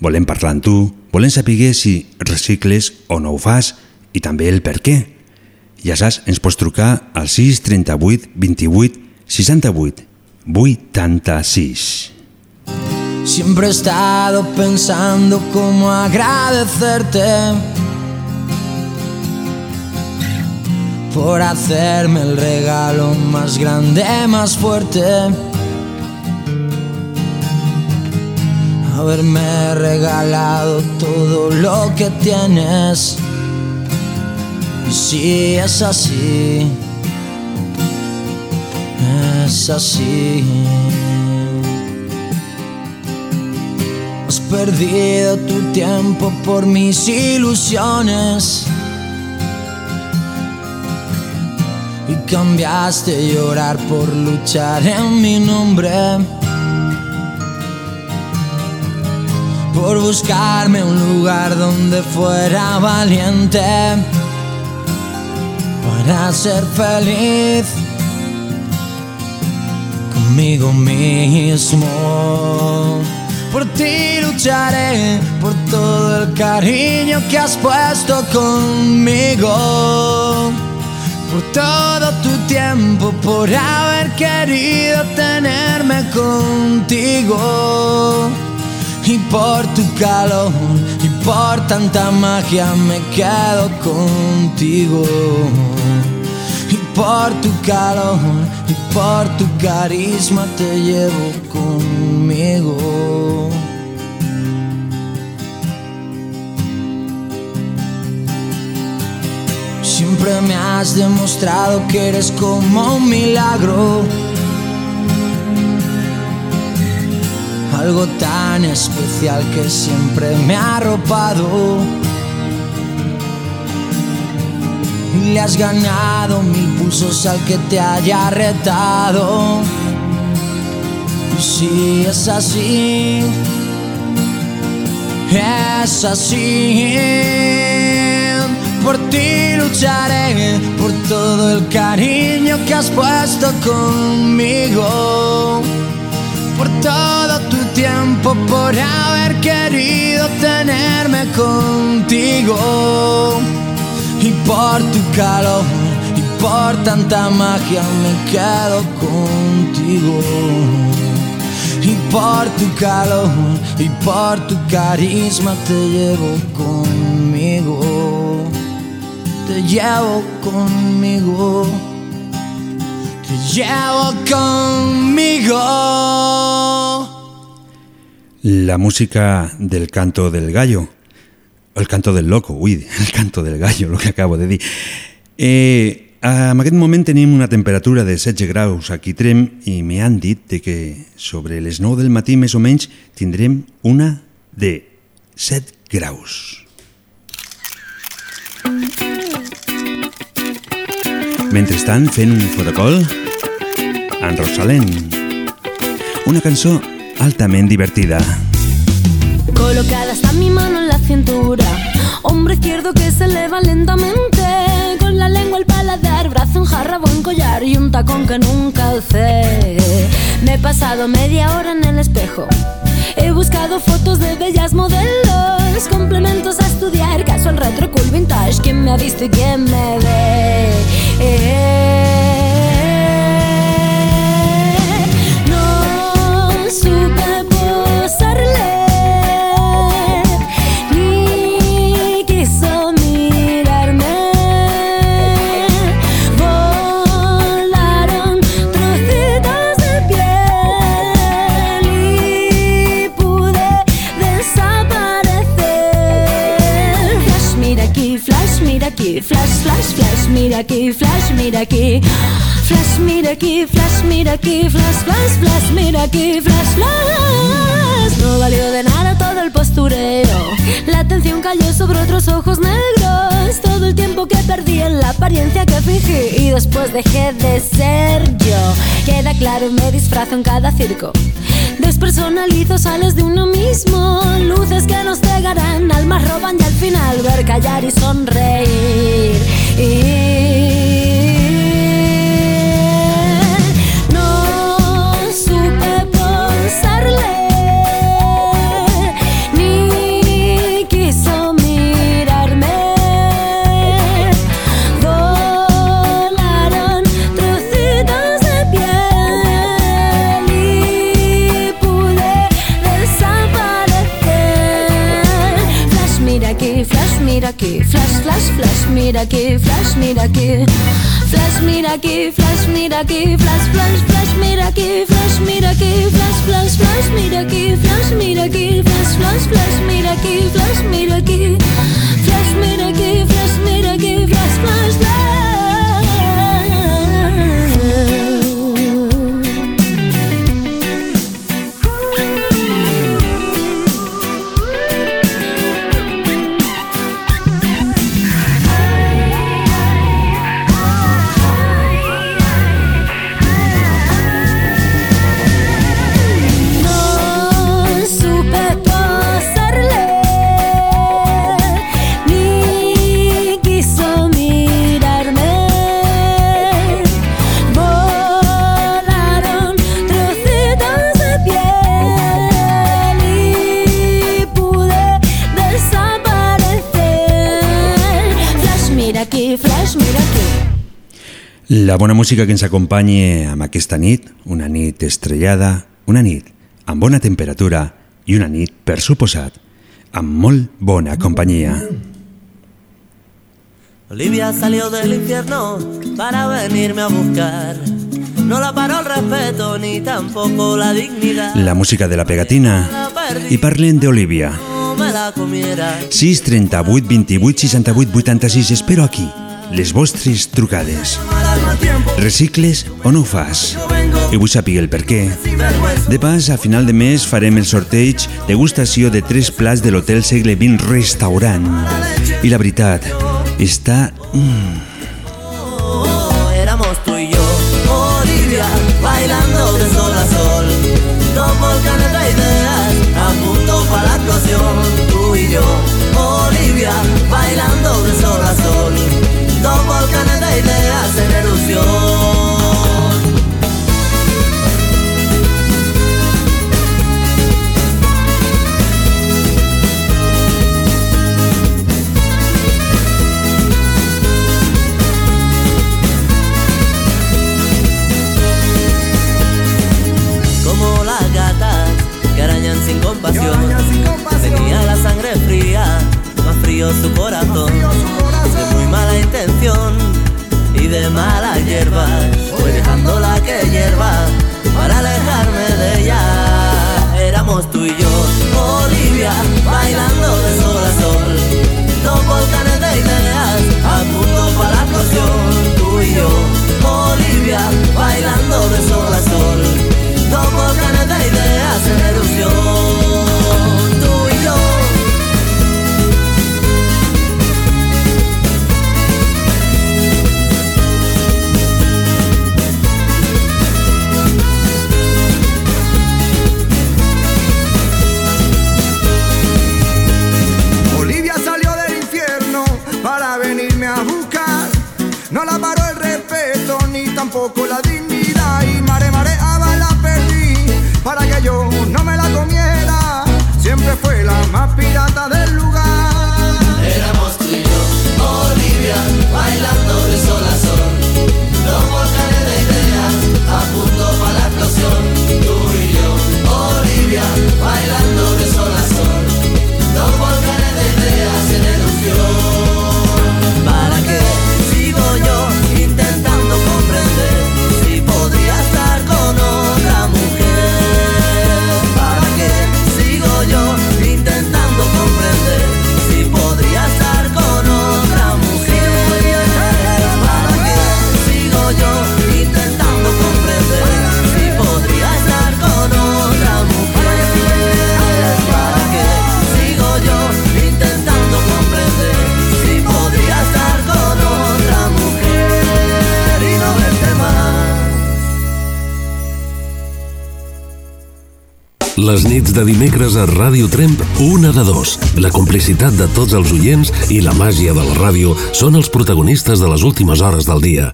Volem parlar amb tu, volem saber si recicles o no ho fas i també el per què. Ja saps, ens pots trucar al 6 38 28 68 86. Siempre he estado pensando cómo agradecerte por hacerme el regalo más grande, más fuerte. Haberme regalado todo lo que tienes. Y si es así, es así. Has perdido tu tiempo por mis ilusiones. Cambiaste llorar por luchar en mi nombre. Por buscarme un lugar donde fuera valiente. Para ser feliz conmigo mismo. Por ti lucharé, por todo el cariño que has puesto conmigo. Por todo tu tiempo, por haber querido tenerme contigo. Y por tu calor y por tanta magia me quedo contigo. Y por tu calor y por tu carisma te llevo conmigo. Siempre me has demostrado que eres como un milagro. Algo tan especial que siempre me ha arropado. Y le has ganado mil pulsos al que te haya retado. Y si es así, es así. Por ti por todo el cariño que has puesto conmigo. Por todo tu tiempo, por haber querido tenerme contigo. Y por tu calor y por tanta magia me quedo contigo. Y por tu calor y por tu carisma te llevo conmigo. Te llevo conmigo. Te llevo conmigo. La música del canto del gallo. El canto del loco, ui, el canto del gallo, el que acabo de dir. Eh, en aquest moment una temperatura de 16 graus aquí Trem i me han dit de que sobre les 9 del matí més o menys tindrem una de 7 graus. Mentrestant, fent un fotocol, en Rosalén. Una cançó altament divertida. Colocada está mi mano en la cintura. Hombro izquierdo que se eleva lentamente. Con la lengua al paladar, brazo en jarra, buen collar y un tacón que nunca alcé. Me he pasado media hora en el espejo. He buscado fotos de bellas modelos, complementos a estudiar, caso al retro cool vintage. ¿Quién me ha visto y quién me ve? No mira aquí, flash, mira aquí. Flash, mira aquí, flash, mira aquí, flash, flash, flash, mira aquí, flash, flash. No valió de nada todo el postureo. La atención cayó sobre otros ojos negros. Todo el tiempo que perdí en la apariencia que fingí. Y después dejé de ser yo. Queda claro, me disfrazo en cada circo. Despersonalizo, sales de uno mismo. Luces que nos cegarán, almas roban y al final ver callar y sonreír. No aquí, flash, flash, flash, mira aquí, flash, mira aquí. Flash, mira aquí, flash, mira aquí, flash, flash, flash, mira aquí, flash, mira aquí, flash, flash, flash, mira aquí, flash, mira aquí, flash, flash, flash, mira aquí, flash, mira aquí. Flash, mira aquí, flash, mira aquí, flash, flash, flash. La bona música que ens acompanye amb aquesta nit, una nit estrellada, una nit amb bona temperatura i una nit, per suposat, amb molt bona companyia. Olivia salió del infierno para venirme a buscar. No la paró el respeto ni tampoco la dignidad. La música de la pegatina. I parlen la comiera. 6 38 28 68 86 espero aquí les vostres trucades recicles o no ho fas? I vull saber el per què. De pas a final de mes farem el sorteig degustació de tres plats de l'Hotel Segle XX Restaurant. I la veritat està... Mm, Olivia, bailando para la Olivia, bailando de sol a sol. Dos volcanes de ideas Como las gatas que arañan sin compasión, venía la sangre fría, más frío su corazón, de muy mala intención de mala hierba, voy dejando la que hierba para alejarme de ella. Éramos tú y yo, Olivia, bailando de sol a sol. Dos volcanes de ideas, a punto para la explosión. Tú y yo, Olivia, bailando de sol a sol. Dos volcanes de ideas en erupción. Tampoco la dignidad. Y mare mareaba la perdí para que yo no me la comiera. Siempre fue la más pirata del lugar. Éramos tú y yo, Olivia, bailando Les nits de dimecres a Ràdio Tremp, una de dos. La complicitat de tots els oients i la màgia de la ràdio són els protagonistes de les últimes hores del dia.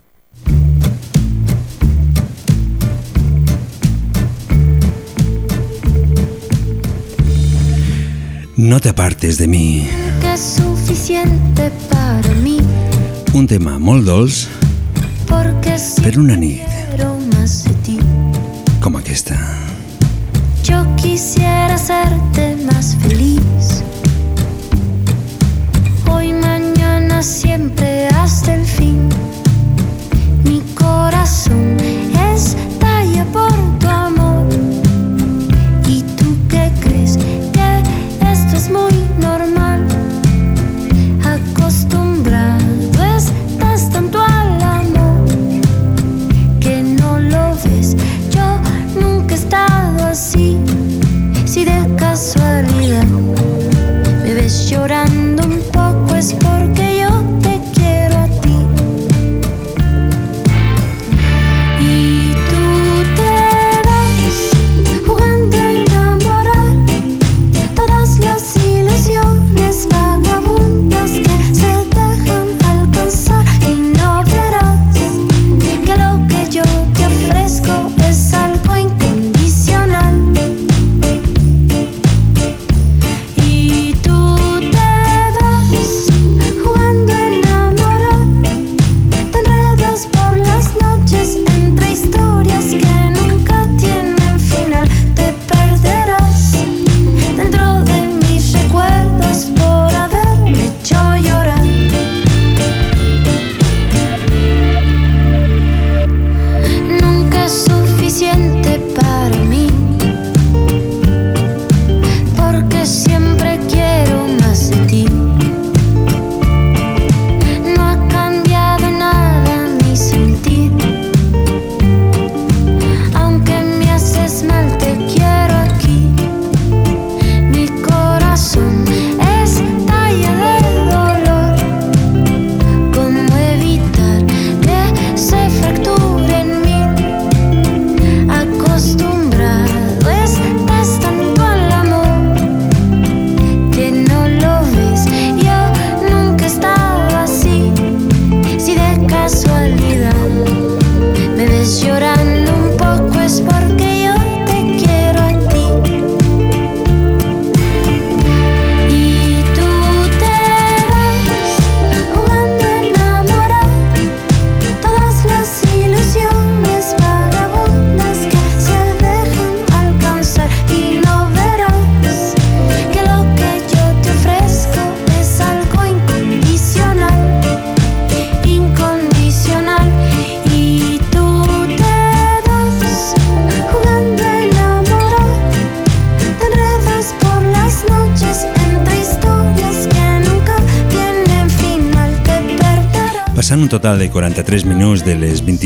No te apartes de mi. Que es suficiente para mí, Un tema molt dolç si per una nit com aquesta. quisiera serte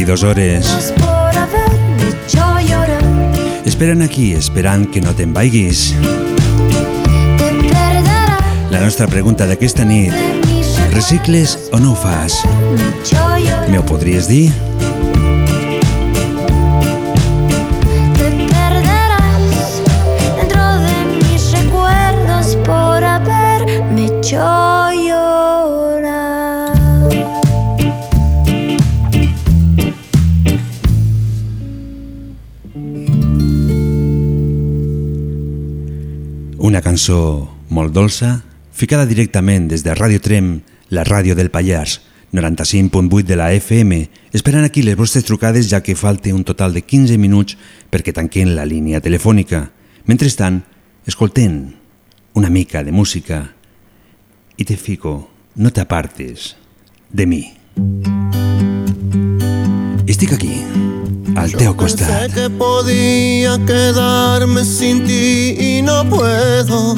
22 hores. Esperen aquí, esperant que no te'n vaiguis. La nostra pregunta d'aquesta nit, recicles o no ho fas? Me podries dir? cançó molt dolça, ficada directament des de Ràdio Trem, la ràdio del Pallars, 95.8 de la FM, esperant aquí les vostres trucades ja que falte un total de 15 minuts perquè tanquen la línia telefònica. Mentrestant, escoltem una mica de música i te fico, no t'apartes de mi. Estic aquí. Estic aquí. al Teo Costa. Pensé que podía quedarme sin ti y no puedo.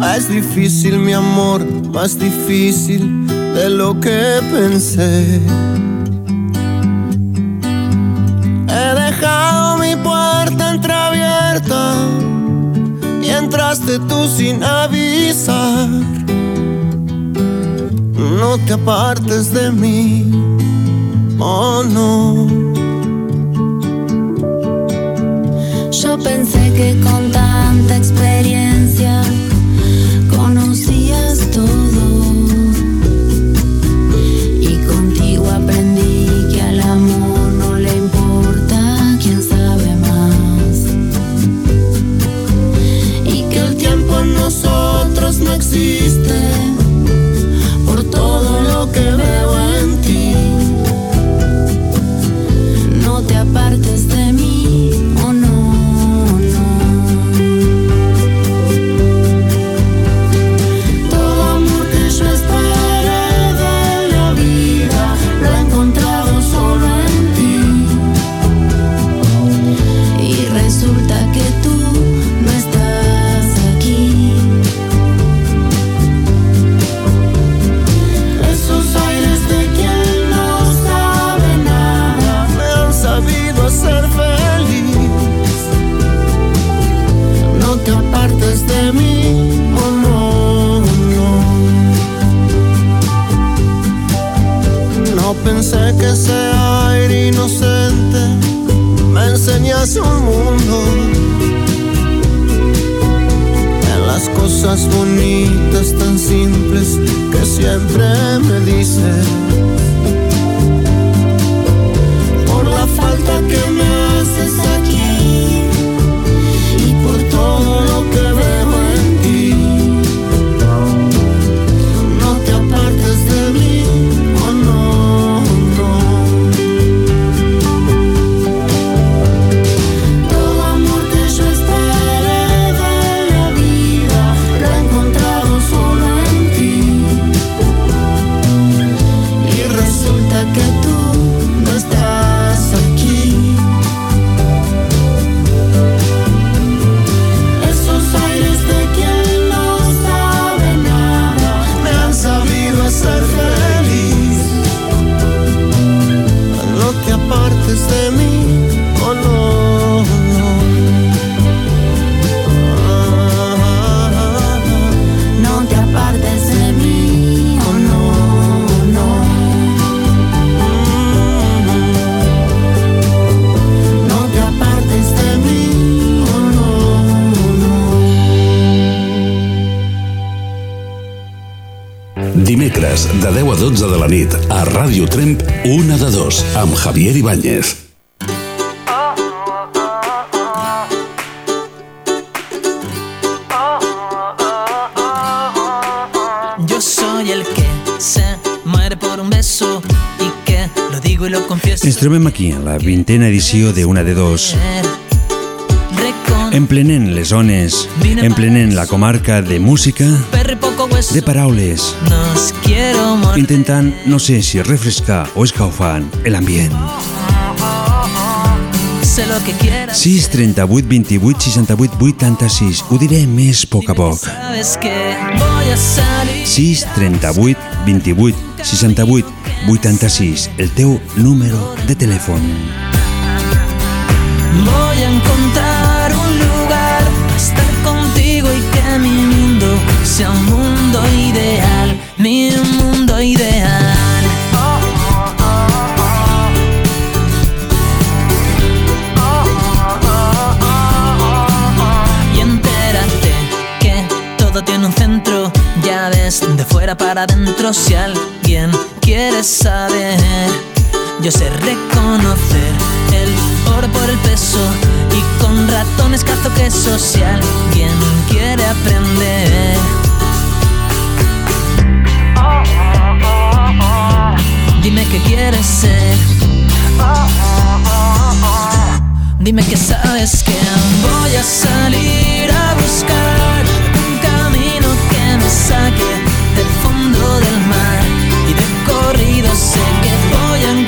Ah, es difícil, mi amor, más difícil de lo que pensé. He dejado mi puerta entreabierta y entraste tú sin avisar. No te apartes de mí Oh no. Yo pensé que con tanta experiencia cosas bonitas tan simples que siempre me dices. Por la falta que 12 de la nit, a Ràdio Tremp, una de dos, amb Javier Ibáñez. Yo soy el que se muere por un beso y que lo digo y lo confieso. Ens trobem aquí, a la vintena edició de Una de Dos. Emplenent les zones, emplenent la comarca de música, Hueso. de paraules, intentant, no sé si refrescar o escaufant l'ambient. Sé lo que quieras. 6 38 28 68 86 Ho diré més a poc a poc. Sabes que voy a salir. 6 38 28 68 86 El teu número de telèfon. Voy para adentro. Si alguien quiere saber, yo sé reconocer el oro por el peso y con ratones cazo queso. Si alguien quiere aprender, dime qué quieres ser. Dime que sabes que voy a salir a buscar un camino que me saque del mar. Y de corrido sé que voy a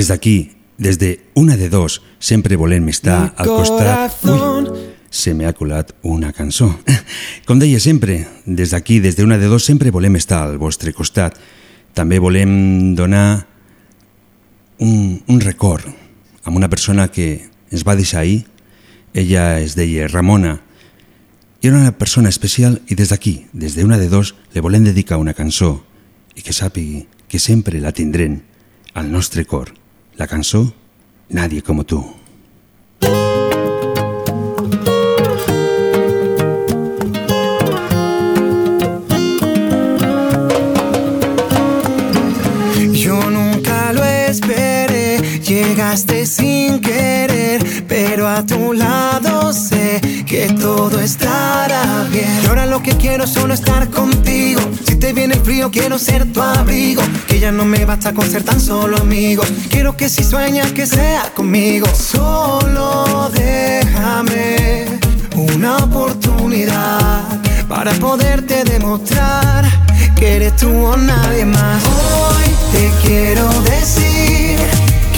Des d'aquí, des de una de dos, sempre volem estar al costat... Ui, se m'ha colat una cançó. Com deia sempre, des d'aquí, des de una de dos, sempre volem estar al vostre costat. També volem donar un, un record amb una persona que ens va deixar ahir. Ella es deia Ramona. I era una persona especial i des d'aquí, des de una de dos, le volem dedicar una cançó i que sàpigui que sempre la tindrem al nostre cor. La cançó Nadie como tú. Yo nunca lo esperé, llegaste sin pero a tu lado sé que todo estará bien. Y ahora lo que quiero solo estar contigo. Si te viene frío, quiero ser tu abrigo. Que ya no me basta con ser tan solo amigo. Quiero que si sueñas que sea conmigo. Solo déjame una oportunidad para poderte demostrar que eres tú o nadie más. Hoy te quiero decir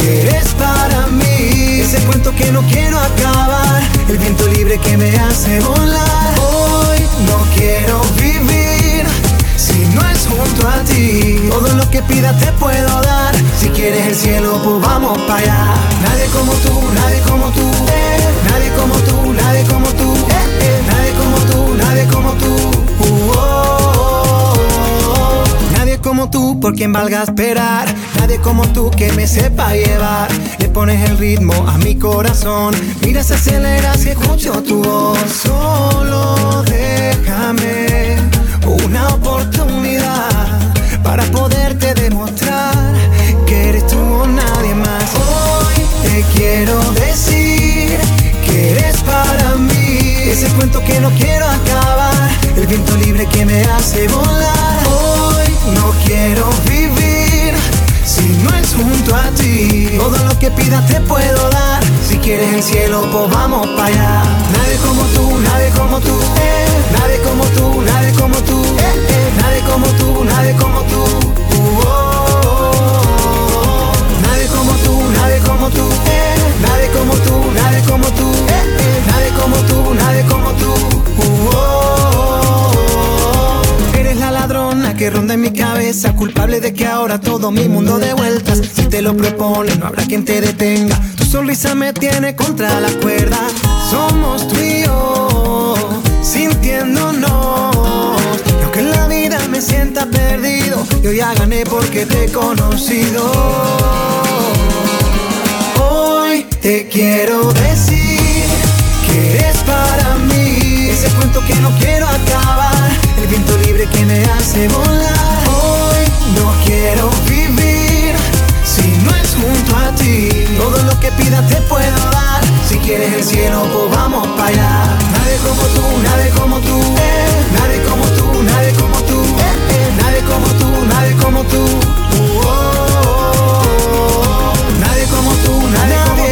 que eres para mí. Ese cuento que no quiero acabar, el viento libre que me hace volar. Hoy no quiero vivir si no es junto a ti. Todo lo que pidas te puedo dar. Si quieres el cielo, pues vamos para allá. Nadie como tú, nadie como tú. eh. Nadie como tú, nadie como tú. eh, eh. Nadie como tú, nadie como tú. Uh, oh, oh, oh. Nadie como tú por quien valga esperar. Nadie como tú que me sepa llevar. Le pones el ritmo a mi corazón. Mira, se acelera si escucho tu voz. Solo déjame una oportunidad para poderte demostrar que eres tú o nadie más. Hoy te quiero decir que eres para mí. Ese cuento que no quiero acabar, el viento libre que me hace volar. Hoy no quiero vivir no es junto a ti. Todo lo que pidas te puedo dar. Si quieres el cielo, pues vamos para allá. Nadie como tú, nadie como tú. eh. Nadie como tú, nadie como tú. eh, eh. Nadie como tú, nadie como tú. Uh, oh, oh, oh. Nadie como tú, nadie como tú. eh. Nadie como tú, nadie como tú. eh, eh. Nadie como tú, nadie como tú. Uh, oh, oh, oh. Eres la ladrona que ronda en mi cabeza, culpable de que ahora todo mi mundo de vueltas. Si te lo propones, no habrá quien te detenga. Tu sonrisa me tiene contra la cuerda. Somos tú y yo, sintiéndonos. Aunque en la vida me sienta perdido, yo ya gané porque te he conocido. Hoy te quiero decir que eres para mí. Ese cuento que no quiero acabar, que me hace volar. Hoy no quiero vivir si no es junto a ti. Todo lo que pidas te puedo dar. Si quieres el cielo, pues vamos para allá. Nadie como tú, nadie como tú. eh. Nadie como tú, nadie como tú. eh, eh. Nadie como tú, nadie como tú. Uh, oh. Nadie como tú, nadie como tú.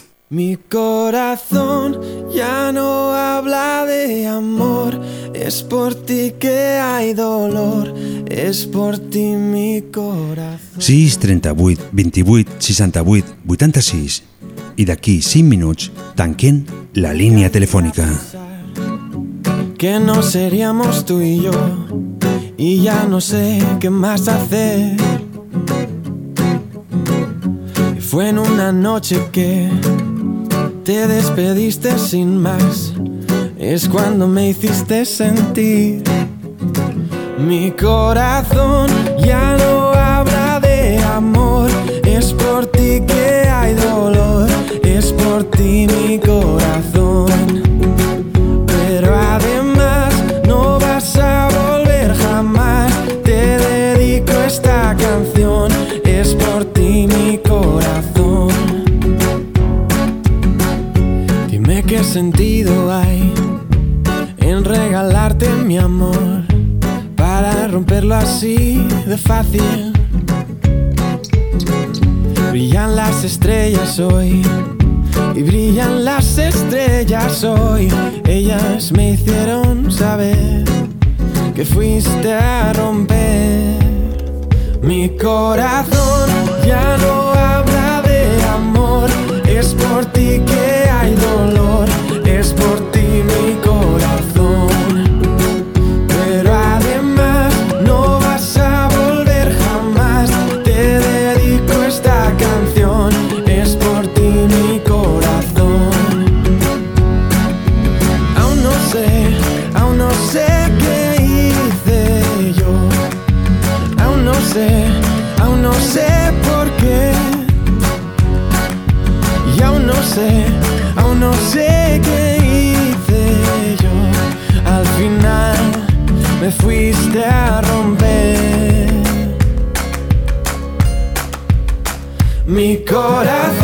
Mi corazón ya no habla de amor, es por ti que hay dolor, es por ti mi corazón. 6 38 28 68 86 i d'aquí 5 minuts tanquen la línia telefònica. Que no seríamos tú y yo, y ya no sé qué más hacer. Fue en una noche que te despediste sin más, es cuando me hiciste sentir. Mi corazón ya no así de fácil. Brillan las estrellas hoy y brillan las estrellas hoy. Ellas me hicieron saber que fuiste a romper mi corazón. Ya no habla de amor, es por ti que hay dolor, es por ti mi corazón. Aún no sé qué hice yo. Al final me fuiste a romper. Mi corazón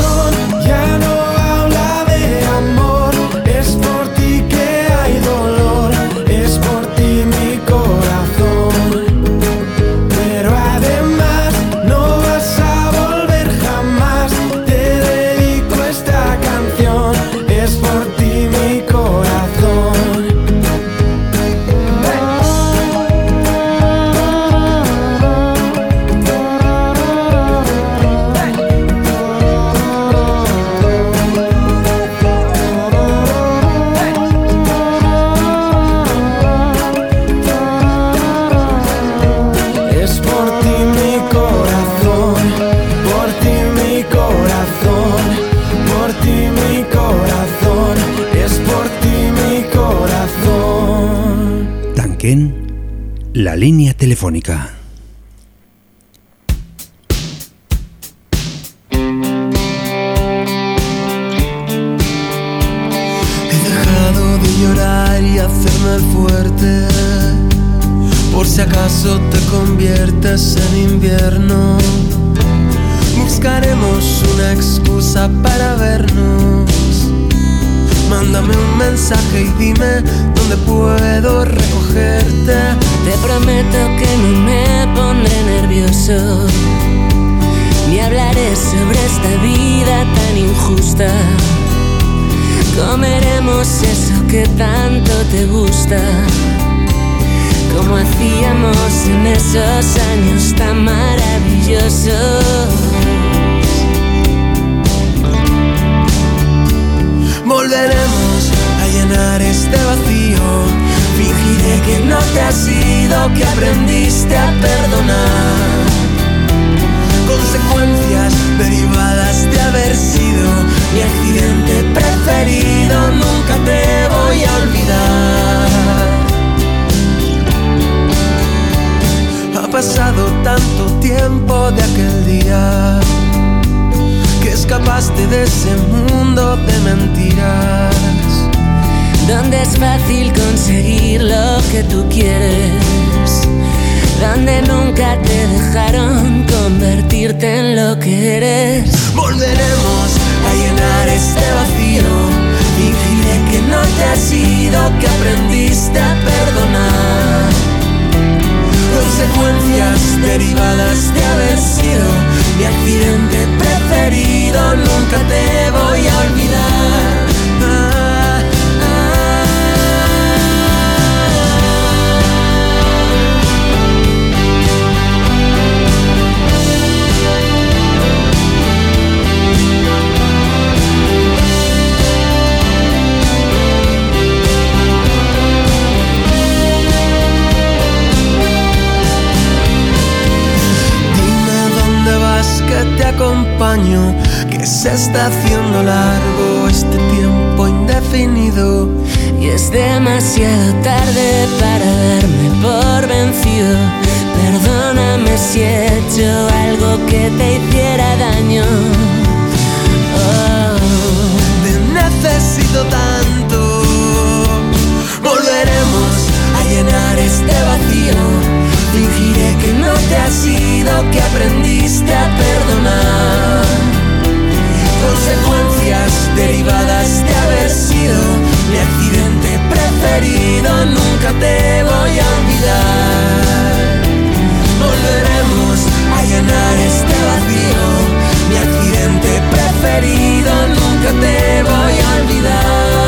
He dejado de llorar y hacerme fuerte. Por si acaso te conviertes en invierno. Buscaremos una excusa para vernos. Mándame un mensaje y dime dónde puedo Te prometo que no me pondré nervioso Ni hablaré sobre esta vida tan injusta. Comeremos eso que tanto te gusta. Como hacíamos en esos años tan maravillosos. Volveremos a llenar este vacío. Fingiré que no te has ido, que aprendiste a perdonar. Consecuencias derivadas de haber sido mi accidente preferido. Nunca te voy a olvidar. Ha pasado tanto tiempo de aquel día que escapaste de ese mundo de mentiras. Donde es fácil conseguir lo que tú quieres Donde nunca te dejaron convertirte en lo que eres Volveremos a llenar este vacío. Fingiré que no te has ido, que aprendiste a perdonar. Consecuencias derivadas de haber sido mi accidente preferido. Nunca te voy a olvidar. Que se está haciendo largo este tiempo indefinido. Y es demasiado tarde para darme por vencido Perdóname si he hecho algo que te hiciera daño Oh. Te necesito tanto. Volveremos a llenar este vacío sido que aprendiste a perdonar. Consecuencias derivadas de haber sido mi accidente preferido, nunca te voy a olvidar. Volveremos a llenar este vacío, mi accidente preferido, nunca te voy a olvidar.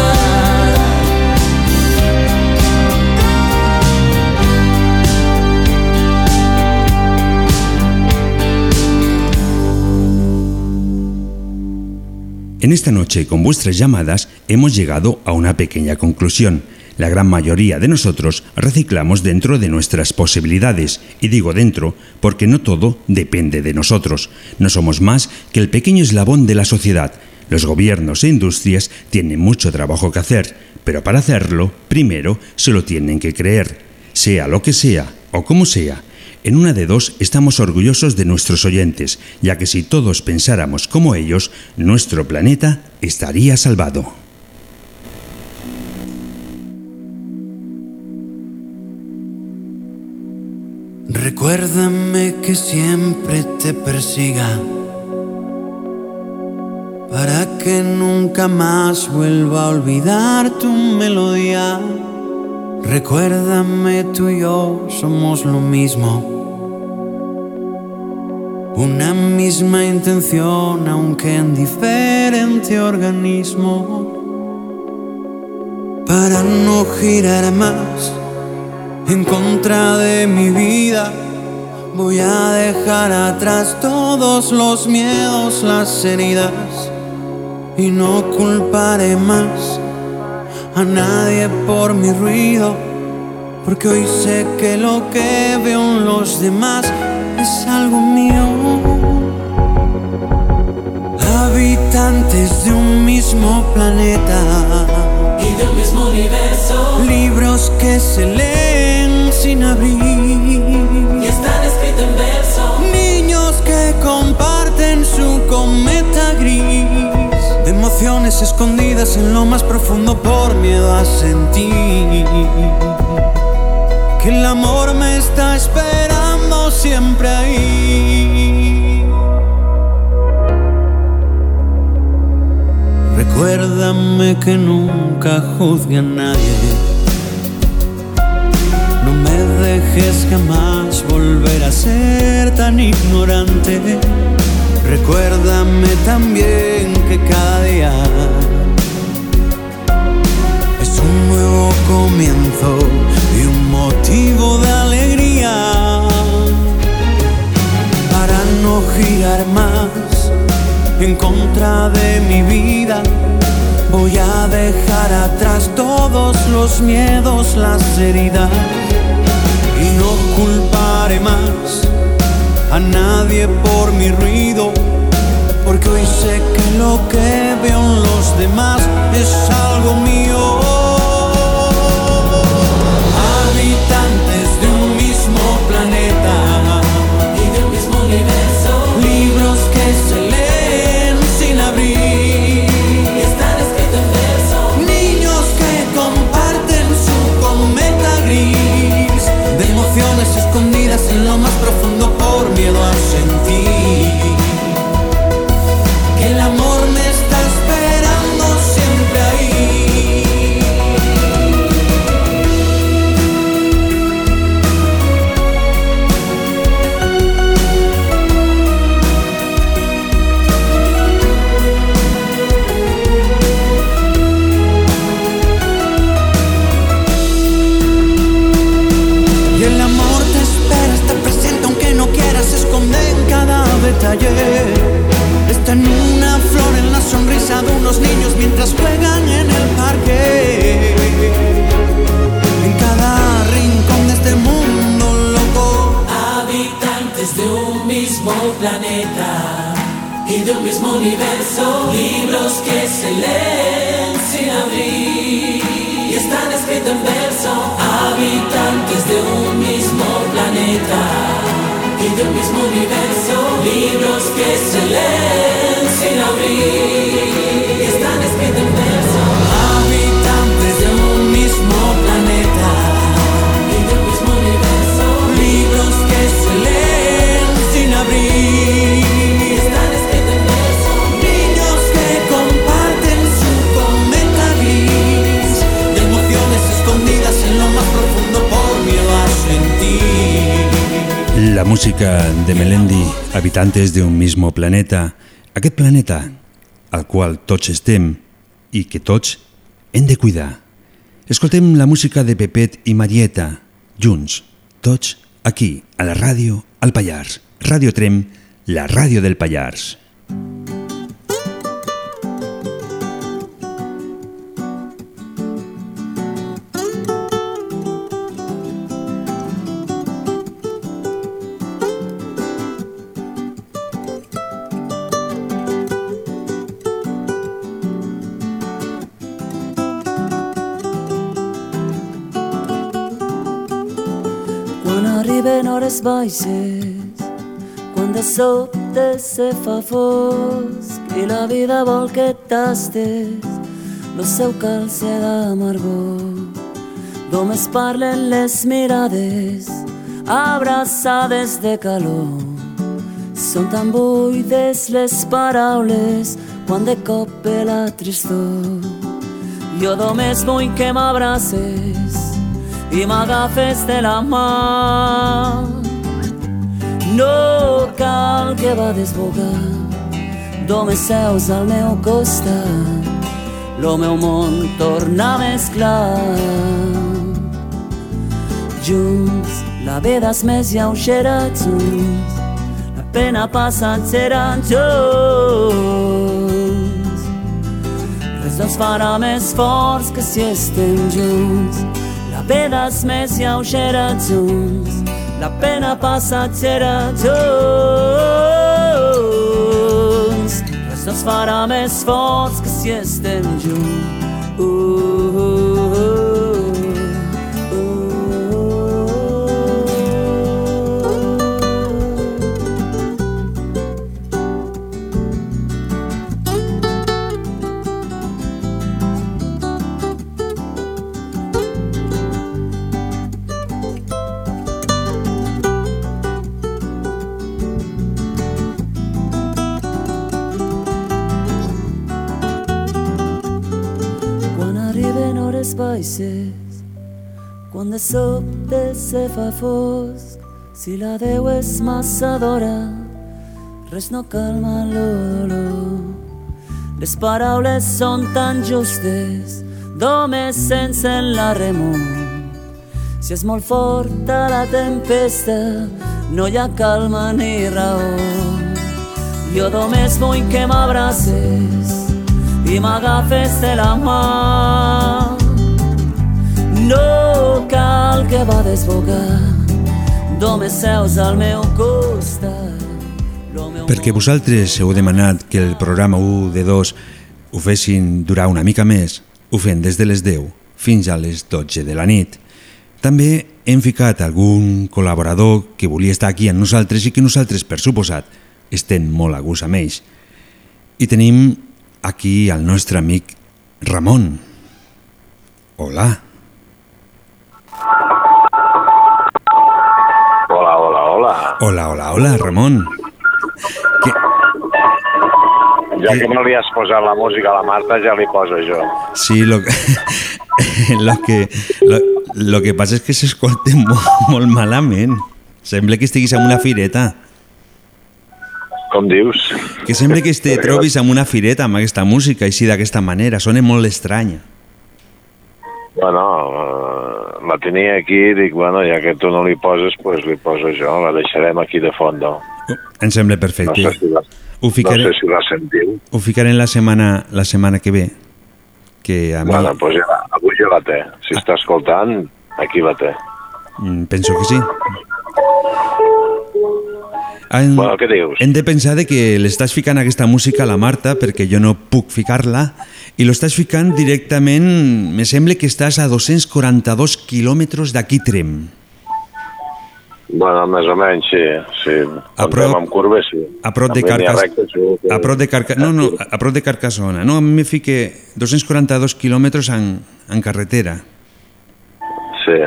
En esta noche, con vuestras llamadas, hemos llegado a una pequeña conclusión. La gran mayoría de nosotros reciclamos dentro de nuestras posibilidades, y digo dentro porque no todo depende de nosotros. No somos más que el pequeño eslabón de la sociedad. Los gobiernos e industrias tienen mucho trabajo que hacer, pero para hacerlo, primero se lo tienen que creer. Sea lo que sea, o como sea, en una de dos estamos orgullosos de nuestros oyentes, ya que si todos pensáramos como ellos, nuestro planeta estaría salvado. Recuérdame que siempre te persiga para que nunca más vuelva a olvidar tu melodía. Recuérdame tú y yo somos lo mismo. Una misma intención, aunque en diferente organismo. Para no girar más en contra de mi vida. Voy a dejar atrás todos los miedos, las heridas y no culparé más a nadie por mi ruido, porque hoy sé que lo que veo en los demás es algo mío. Habitantes de un mismo planeta y de un mismo universo. Libros que se leen sin abrir. Y están escritos en verso. Niños que comparten su cometa gris. Emociones escondidas en lo más profundo por miedo a sentir. Que el amor me está esperando siempre ahí. Recuérdame que nunca juzgue a nadie. No me dejes jamás volver a ser tan ignorante. Recuérdame también que cada día es un nuevo comienzo y un motivo de alegría para no girar más en contra de mi vida. Voy a dejar atrás todos los miedos, las heridas y no culparé más a nadie por mi ruido, porque hoy sé que lo que veo en los demás es algo mío. Planeta y de un mismo universo. Libros que se leen sin abrir y están escritos en verso. Habitantes de un mismo planeta y de un mismo universo. Libros que se leen sin abrir y están escritos en verso. Habitantes de un mismo planeta La música de Melendi, habitantes de un mismo planeta. Aquest planeta al qual tots estem i que tots hem de cuidar. Escoltem la música de Pepet i Marieta, junts, tots aquí, a la ràdio, al Pallars. Ràdio Trem, la ràdio del Pallars. Quan arriben hores baixes, de sobte se fa fosc i la vida vol que tastes lo seu calce d'amargor. Només parlen les mirades, abraçades de calor. Són tan buides les paraules quan de cop ve la tristor. Jo només vull que m'abraces i m'agafes de la mà. No cal que va desbogar, només seus al meu costat, lo meu món torna més clar. Junts, la vida és més lleugera junts, la pena passat serà junts. Res no ens farà més forts que si estem junts, la vida és més lleugera junts, la pena passatgera junts. Res no ens farà més forts que si estem. Baixes, quan de sobte se fa fosc, si la Déu és massa d'hora, res no calma l'olor. Les paraules són tan justes, només sense la remor. Si és molt forta la tempesta, no hi ha calma ni raó. Jo només vull que m'abraces i m'agafes de la mà. No cal que va desbogar, només seus al meu costat. Perquè vosaltres heu demanat que el programa 1 de 2 ho fessin durar una mica més, ho fem des de les 10 fins a les 12 de la nit. També hem ficat algun col·laborador que volia estar aquí amb nosaltres i que nosaltres, per suposat, estem molt a gust amb ells. I tenim aquí el nostre amic Ramon. Hola. Hola, hola, hola. Hola, hola, hola, Ramon. Ja que no li has posat la música a la Marta, ja li poso jo. Sí, lo que, lo que, lo, lo que passa és que s'escolta molt, molt malament. Sembla que estiguis en una fireta. Com dius? Que sembla que te trobis en una fireta amb aquesta música, així d'aquesta manera. Sona molt estranya. Bueno, la tenia aquí i dic, bueno, ja que tu no li poses, pues li poso jo, la deixarem aquí de fondo. Em sembla perfecte. No sé si la, Ho ficaré, no sé si la sentiu. ho ficaré la setmana, la setmana que ve. Que a mi Bueno, pues ja, avui ja la té. Si està escoltant, aquí la té. mm, penso que sí. Hem, Bueno, què dius? hem de pensar de que l'estàs ficant aquesta música a la Marta perquè jo no puc ficar-la i lo estàs ficant directament, me sembla que estàs a 242 quilòmetres d'aquí Trem. Bueno, més o menys, sí. sí. A prop- amb curves, sí. A prop de En línia Carcas... recta, segur que- A prop de Carca... No, no, a prop de Carcassona. No, a mi me fique 242 quilòmetres en, en carretera. Sí,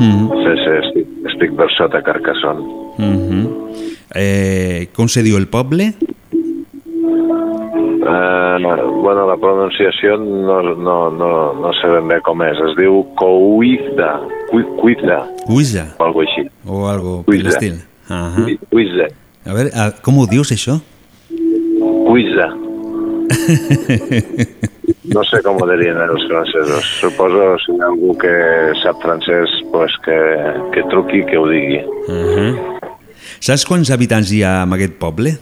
Mm sí, sí, estic, estic per sota Carcassonne. -hmm. eh, com se diu el poble? Eh, bueno, la pronunciació no, no, no, no sé ben bé com és. Es diu Couizda. Cui- Cuizda, Cuisa o alguna així. o algo per l'estil. Ahà. Cuizda. A veure, a, com ho dius això? Cuizda. No sé com ho dirien els francesos. Suposo si hi ha algú que sap francès pues que, que truqui que ho digui. Uh -huh. Saps quants habitants hi ha en aquest poble?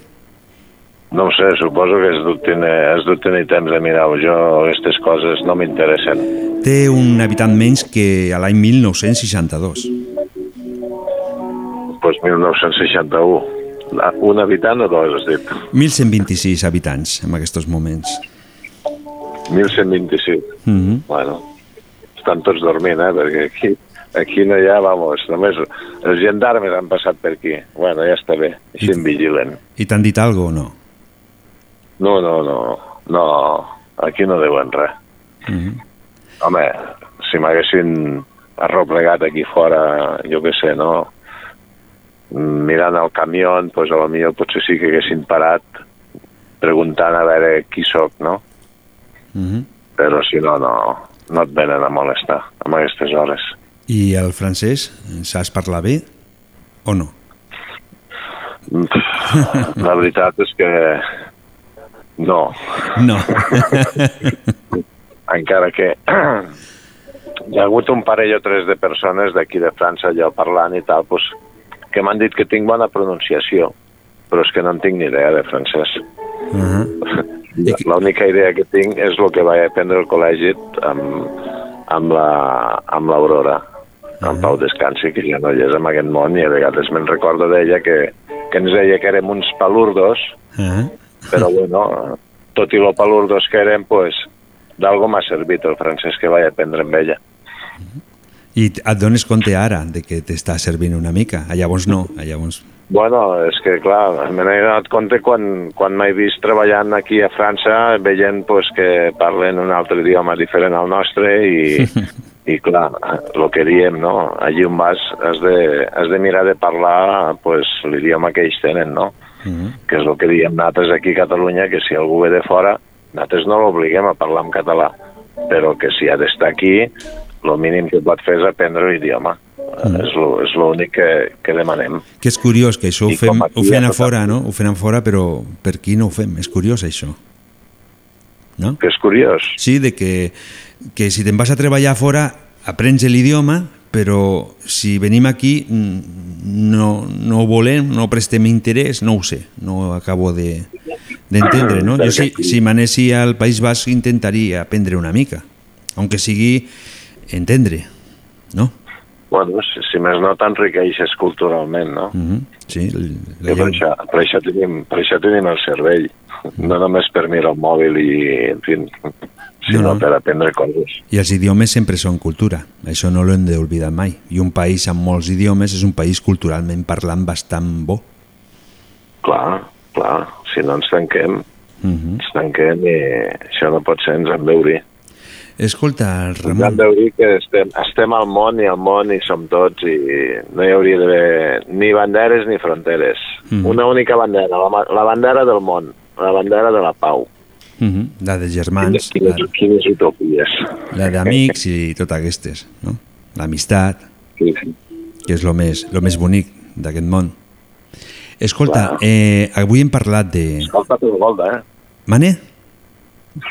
No ho sé, suposo que has dut tenir, has dut tenir temps de mirar-ho. Jo aquestes coses no m'interessen. Té un habitant menys que a l'any 1962. Pues 1961. La- Un habitant o dos, has dit? 1.126 habitants en aquests moments. 1126. Uh -huh. Bueno, estan tots dormint, eh? Perquè aquí, aquí no hi ha, vamos, només els gendarmes han passat per aquí. Bueno, ja està bé, així em vigilen. I t'han dit alguna o no? No, no, no, no, aquí no deuen res. Uh -huh. Home, si m'haguessin arreplegat aquí fora, jo què sé, no? Mirant el camió, doncs a lo millor potser sí que haguessin parat preguntant a veure qui sóc, no? Uh -huh. Però si no, no, no et venen a molestar amb aquestes hores. I el francès, saps parlar bé o no? La veritat és que no. No. Encara que hi ha hagut un parell o tres de persones d'aquí de França allò parlant i tal, doncs, que m'han dit que tinc bona pronunciació, però és que no en tinc ni idea de francès. Uh -huh. L'única idea que tinc és el que vaig aprendre al col·legi amb, amb la- amb l'Aurora, amb Pau Descansi, que ja no hi és en aquest món, i a vegades me'n recordo d'ella que, que ens deia que érem uns palurdos, Uh -huh. Però bueno, tot i lo palurdos que érem, pues, d'algo m'ha servit el francès que vaig aprendre amb ella. I et dones compte ara de que t'està servint una mica. A llavors no, a llavors... Bueno, és que clar, me n'he donat compte quan, quan m'he vist treballant aquí a França, veient pues, que parlen un altre idioma diferent al nostre i, i clar, el que diem, no? Allí on vas has de, has de mirar de parlar pues, l'idioma que ells tenen, no? Uh -huh. que és el que diem nosaltres aquí a Catalunya, que si algú ve de fora, nosaltres no l'obliguem a parlar en català, però que si ha d'estar aquí, el mínim que pot fer és aprendre l'idioma. Mm. És l'únic que, que demanem. Que és curiós que això ho I fem, com aquí ho fem a a tot fora, no? Ho fem a fora, però per aquí no ho fem. És curiós, això. No? Que és curiós. Sí, de que, que si te'n vas a treballar a fora, aprens l'idioma, però si venim aquí no, no volem, no prestem interès, no ho sé, no acabo de d'entendre, no? Jo si, si m'anessi al País Basc intentaria aprendre una mica, aunque sigui entendre, no? Bueno, si, si més no t'enriqueixes culturalment, no? Mm -hmm. Sí, l- Que per, això, per, això tenim, per això tenim el cervell, no només per mirar el mòbil i, en fi, sinó No, no. per aprendre coses. I els idiomes sempre són cultura, això no l'hem d'oblidar mai. I un país amb molts idiomes és un país culturalment parlant bastant bo. Clar, clar, si no ens tanquem, Uh -huh. ens tanquem i això no pot ser, ens hem d'obrir. Escolta, Ens hem Ramon, d'obrir que estem, estem al món i al món hi som tots i no hi hauria d'haver ni banderes ni fronteres. Mhm. Una única bandera, la, la bandera del món, la bandera de la pau. Uh -huh. la de germans, Quines, la, quines utopies. la d'amics i tot aquestes, no? L'amistat, Sí, sí. que és el més, lo més bonic d'aquest món. Escolta, eh, avui hem parlat de... Escolta, tu Golda, eh? Mane?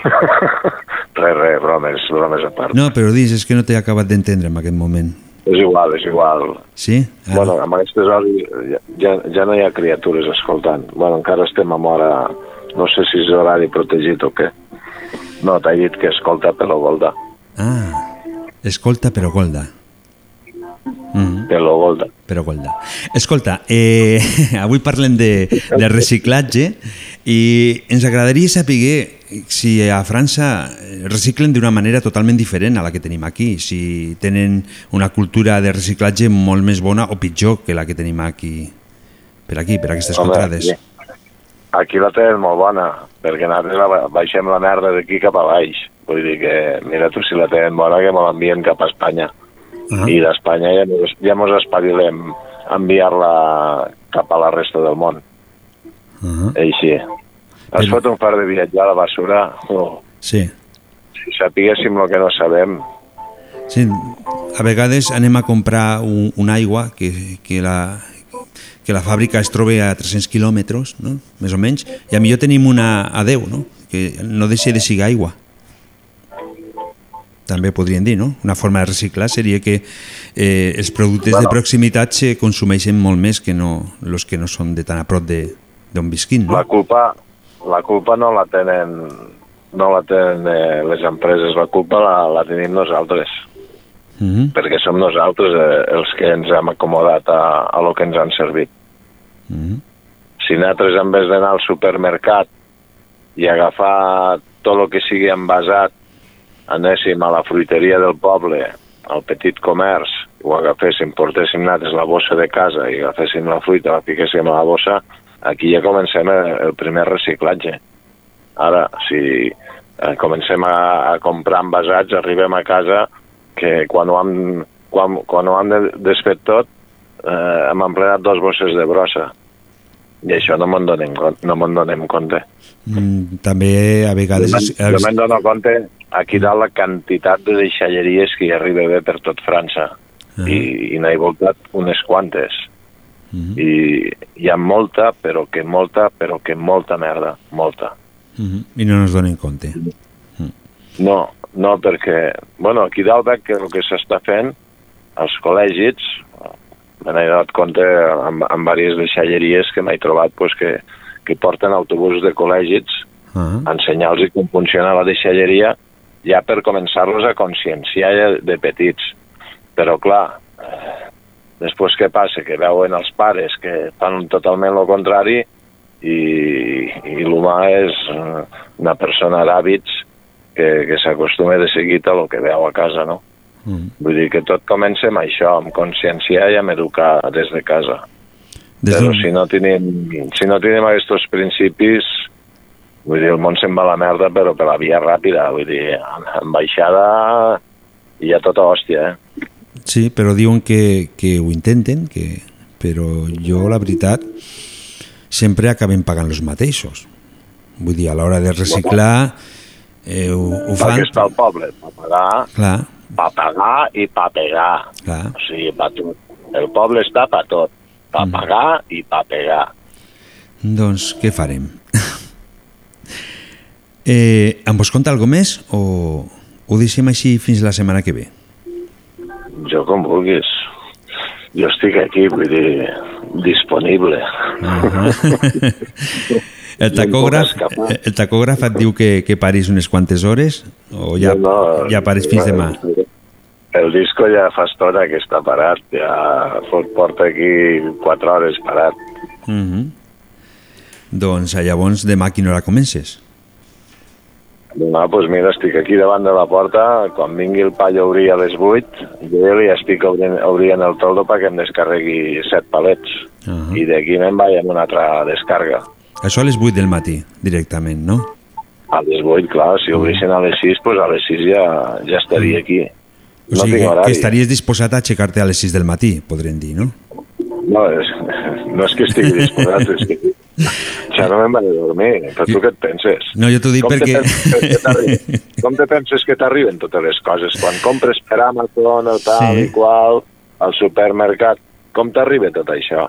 Res, res, bromes, bromes a part. No, però dis, és que no t'he acabat d'entendre en aquest moment. És igual, és igual. Sí? Ah, Bueno, amb aquestes hores ja, ja, ja no hi ha criatures escoltant. Bueno, encara estem amb hora... No sé si és horari protegit o què. No, t'he dit que escolta Pelo Golda. ah, escolta però Golda. Mm. Pelo Golda. Però Golda. Escolta, eh, avui parlem de, de reciclatge i ens agradaria saber si a França reciclen d'una manera totalment diferent a la que tenim aquí, si tenen una cultura de reciclatge molt més bona o pitjor que la que tenim aquí, per aquí, per aquestes Home, contrades. aquí- Aquí la tenen molt bona, perquè nosaltres la- baixem la merda d'aquí cap a baix. Vull dir que, mira tu, si la tenen bona, que me l'envien cap a Espanya. Ah. I d'Espanya ja, mos- ja mos espavilem a enviar-la cap a la resta del món. Uh -huh. Així. Es fot un far de viatjar a la basura. Oh, Sí. si sapiguéssim el que no sabem, Sí, a vegades anem a comprar un, una aigua que, que, la, que la fàbrica es troba a 300 quilòmetres, no? més o menys, i a millor tenim una a 10, no? que no deixi de siga aigua. També podrien dir, no? Una forma de reciclar seria que eh, els productes de Bueno. proximitat se consumeixen molt més que no els que no són de tan a prop de d'on visquin, no? La culpa, la culpa no la tenen, no la tenen eh, les empreses, la culpa la, la tenim nosaltres, Mm -hmm. perquè som nosaltres eh, els que ens hem acomodat a, a lo que ens han servit. Mm. Si nosaltres, en vez d'anar al supermercat i agafar tot el que sigui envasat, anéssim a la fruiteria del poble, al petit comerç, ho agaféssim, portéssim nosaltres la bossa de casa i agaféssim la fruita, la piquéssim a la bossa, aquí ja comencem el, el primer reciclatge. Ara, si eh, comencem a, a comprar envasats, arribem a casa que quan ho hem, quan, quan ho hem de- desfet tot eh, hem emplenat dos bosses de brossa. I això no me'n donem, no me'n donem compte. Mm, també a vegades... Jo me'n- jo me'n dono compte aquí dalt la quantitat de deixalleries que hi arriba bé per tot França. I, i n'he voltat unes quantes. I hi ha molta, però que molta, però que molta merda, molta. Mhm. I no ens donen compte. No, no, perquè, bueno, aquí dalt veig que el que s'està fent als col·legis, me n'he donat compte amb, amb diverses deixalleries que m'he trobat pues, que, que porten autobusos de col·legis Ah. a ensenyar-los com funciona la deixalleria ja per començar-los a conscienciar ja de petits. Però, clar, eh, després què passa? Que veuen els pares que fan totalment el contrari i, i l'humà és eh, una persona d'hàbits que, que s'acostuma de seguit a el que veu a casa, no? Mm. Vull dir que tot comença amb això, amb conscienciar i amb educar des de casa. Des Però si no tenim, si no tenim aquests principis, vull dir, el món se'n va a la merda, però per la via ràpida, vull dir, en, baixada hi ha tota hòstia, eh? Sí, però diuen que, que ho intenten, que, però jo, la veritat, sempre acabem pagant els mateixos. Vull dir, a l'hora de reciclar, eh, ho, ho fan... què està el poble? Pa pagar, Clar, pa pagar i pa pegar. clar. O sigui, pa. El poble està pa tot. Pa Mm. pagar i pa pegar. Doncs què farem? eh, em vols contar alguna més o ho deixem així fins la setmana que ve? Jo com vulguis. Jo estic aquí, vull dir, disponible. El tacògraf, el tacògraf et diu que, que paris unes quantes hores o ja, No, ja pares fins demà? El disco ja fa estona que està parat, ja porta aquí 4 hores parat. Mm -hmm. Doncs eh, llavors demà a quina hora comences? No, doncs mira, estic aquí davant de la porta, quan vingui el paio a obrir a les 8, jo ja li estic obrint, obrint el toldo perquè em descarregui 7 palets. Uh -huh. I d'aquí me'n vaig amb una altra descarga. Això a les 8 del matí, directament, no? A les 8, clar, si obrissin a les 6, doncs a les 6 ja, ja estaria aquí. O No sigui, que, estaries disposat a aixecar-te a les 6 del matí, podrem dir, no? No, és, no és que estigui disposat, és que ja no me'n vaig a dormir. Però tu què et penses? No, jo t'ho dic Com te perquè... penses que t'arri- Com te penses que t'arriben totes les coses? Quan compres per Amazon o tal Sí. i qual, al supermercat, com t'arriba tot això?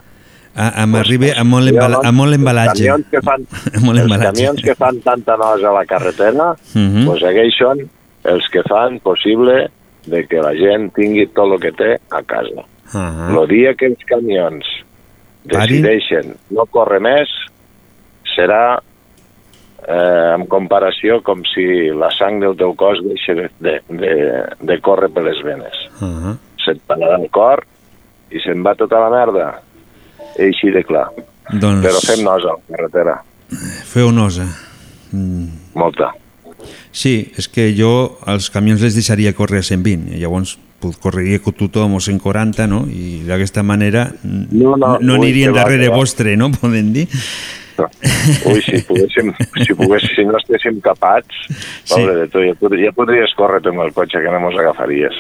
A, a m'arriba amb molt, embala, amb molt embalatge. Els camions que fan, molt els embalatge. camions que fan tanta nosa a la carretera, Mhm. pues aquells són els que fan possible de que la gent tingui tot el que té a casa. Ah. El dia que els camions decideixen no córrer més, serà eh, en comparació com si la sang del teu cos deixa de, de, de, de córrer per les venes. Ah. Se't pararà el cor i se'n va tota la merda. Així de clar. Doncs- Però fem nosa a la carretera. Feu nosa. Mm. Molta. Sí, és que jo els camions les deixaria córrer a 120, i llavors pues, correria con tothom a 140, no? I d'aquesta manera No, no, no anirien que darrere que va. vostre, no? Podem dir. Ui, si poguéssim, si poguéssim, si no estéssim capats, Sí. pobre de tu, ja, pod- ja podries córrer amb el cotxe, que no mos agafaries.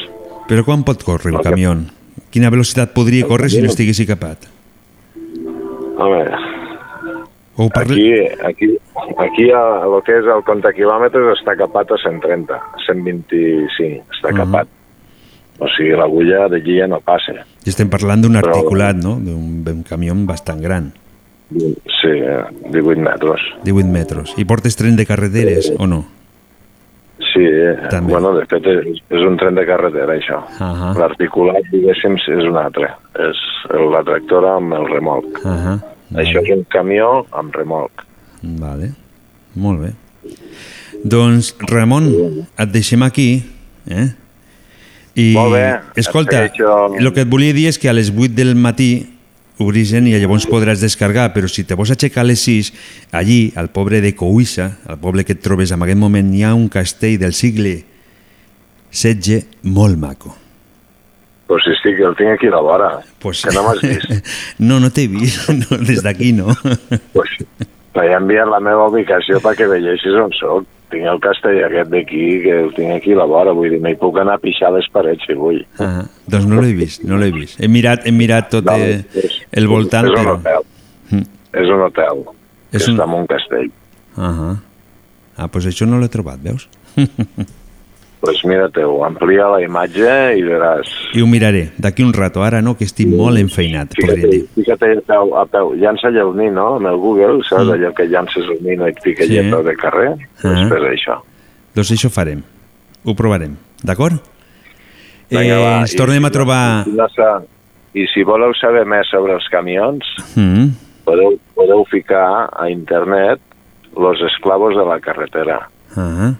Però quan pot córrer un Perquè- camió? Quina velocitat podria córrer si no estiguessi capat? Home, O parle... aquí, aquí, aquí a, a lo que és el compte quilòmetres està capat a 130, 125 està Mhm. capat. O sigui, l'agulla d'allí ja no passa. I estem parlant d'un Però- articulat, no? D'un camió bastant gran. Sí, eh, 18 metres. 18 metres. I portes tren de carreteres o no? Sí, eh, bueno, de fet és, és un tren de carretera, això. Ahà. L'articulat, diguéssim, és un altre. És la tractora amb el remolc. Ahà. Això és un camió amb remolc. Vale. Molt bé. Doncs, Ramon, et deixem aquí, eh? I, Molt bé, escolta, el que et volia dir és que a les 8 del matí Origen i llavors podràs descarregar, però si te vols aixecar a les 6, allí, al poble de Couissa, al poble que et trobes en aquest moment, hi ha un castell del segle XVI molt maco. Pues sí, sí, que el tinc aquí a la vora. Pues, Que no m'has vist. no, no t'he vist, no, des d'aquí no. pues, T'he enviat la meva ubicació perquè veiessis on soc. Tinc el castell aquest d'aquí, que el tinc aquí a la vora, vull dir, no hi puc anar a pixar les parets si vull. Ah, doncs no l'he vist, no l'he vist. He mirat, he mirat tot No, eh, és- el voltant, és un però... hotel. Mm. És un hotel, que És un- està en un castell. Ah, ah doncs això no l'he trobat, veus? Doncs mira-te-ho, amplia la imatge i veràs. I ho miraré, d'aquí un rato, ara no, que estic molt enfeinat, podria Fica't, dir. fica't a peu, a peu, llança el nino amb el Google, saps? Mm. Allò que llances el nino i et fica Sí. de carrer. Doncs Ah. fes això. Doncs això farem, ho provarem, d'acord? Eh, va, ens i tornem si a trobar... no- no sa- I si voleu saber més sobre els camions, Mm, podeu, podeu ficar a internet Los esclavos de la carretera ah,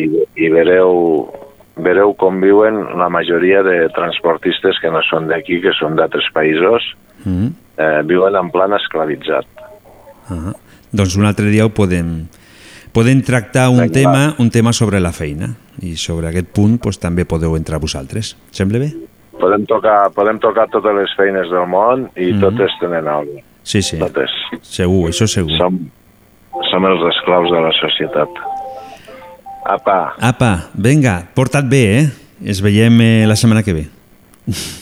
i, i vereu, vereu com viuen la majoria de transportistes que no són d'aquí, que són d'altres països, mm, eh, viuen en plan esclavitzat. ah. Doncs un altre dia ho podem... Podem tractar un Vinga, tema, un tema sobre la feina i sobre aquest punt doncs, també podeu entrar vosaltres. Sembla bé? Podem tocar, podem tocar totes les feines del món i Mhm. totes tenen alguna. Sí, sí, Totes. segur, això segur. Som, som els esclaus de la societat. Apa, Apa, vinga, porta't bé, eh? Ens veiem eh, la setmana que ve.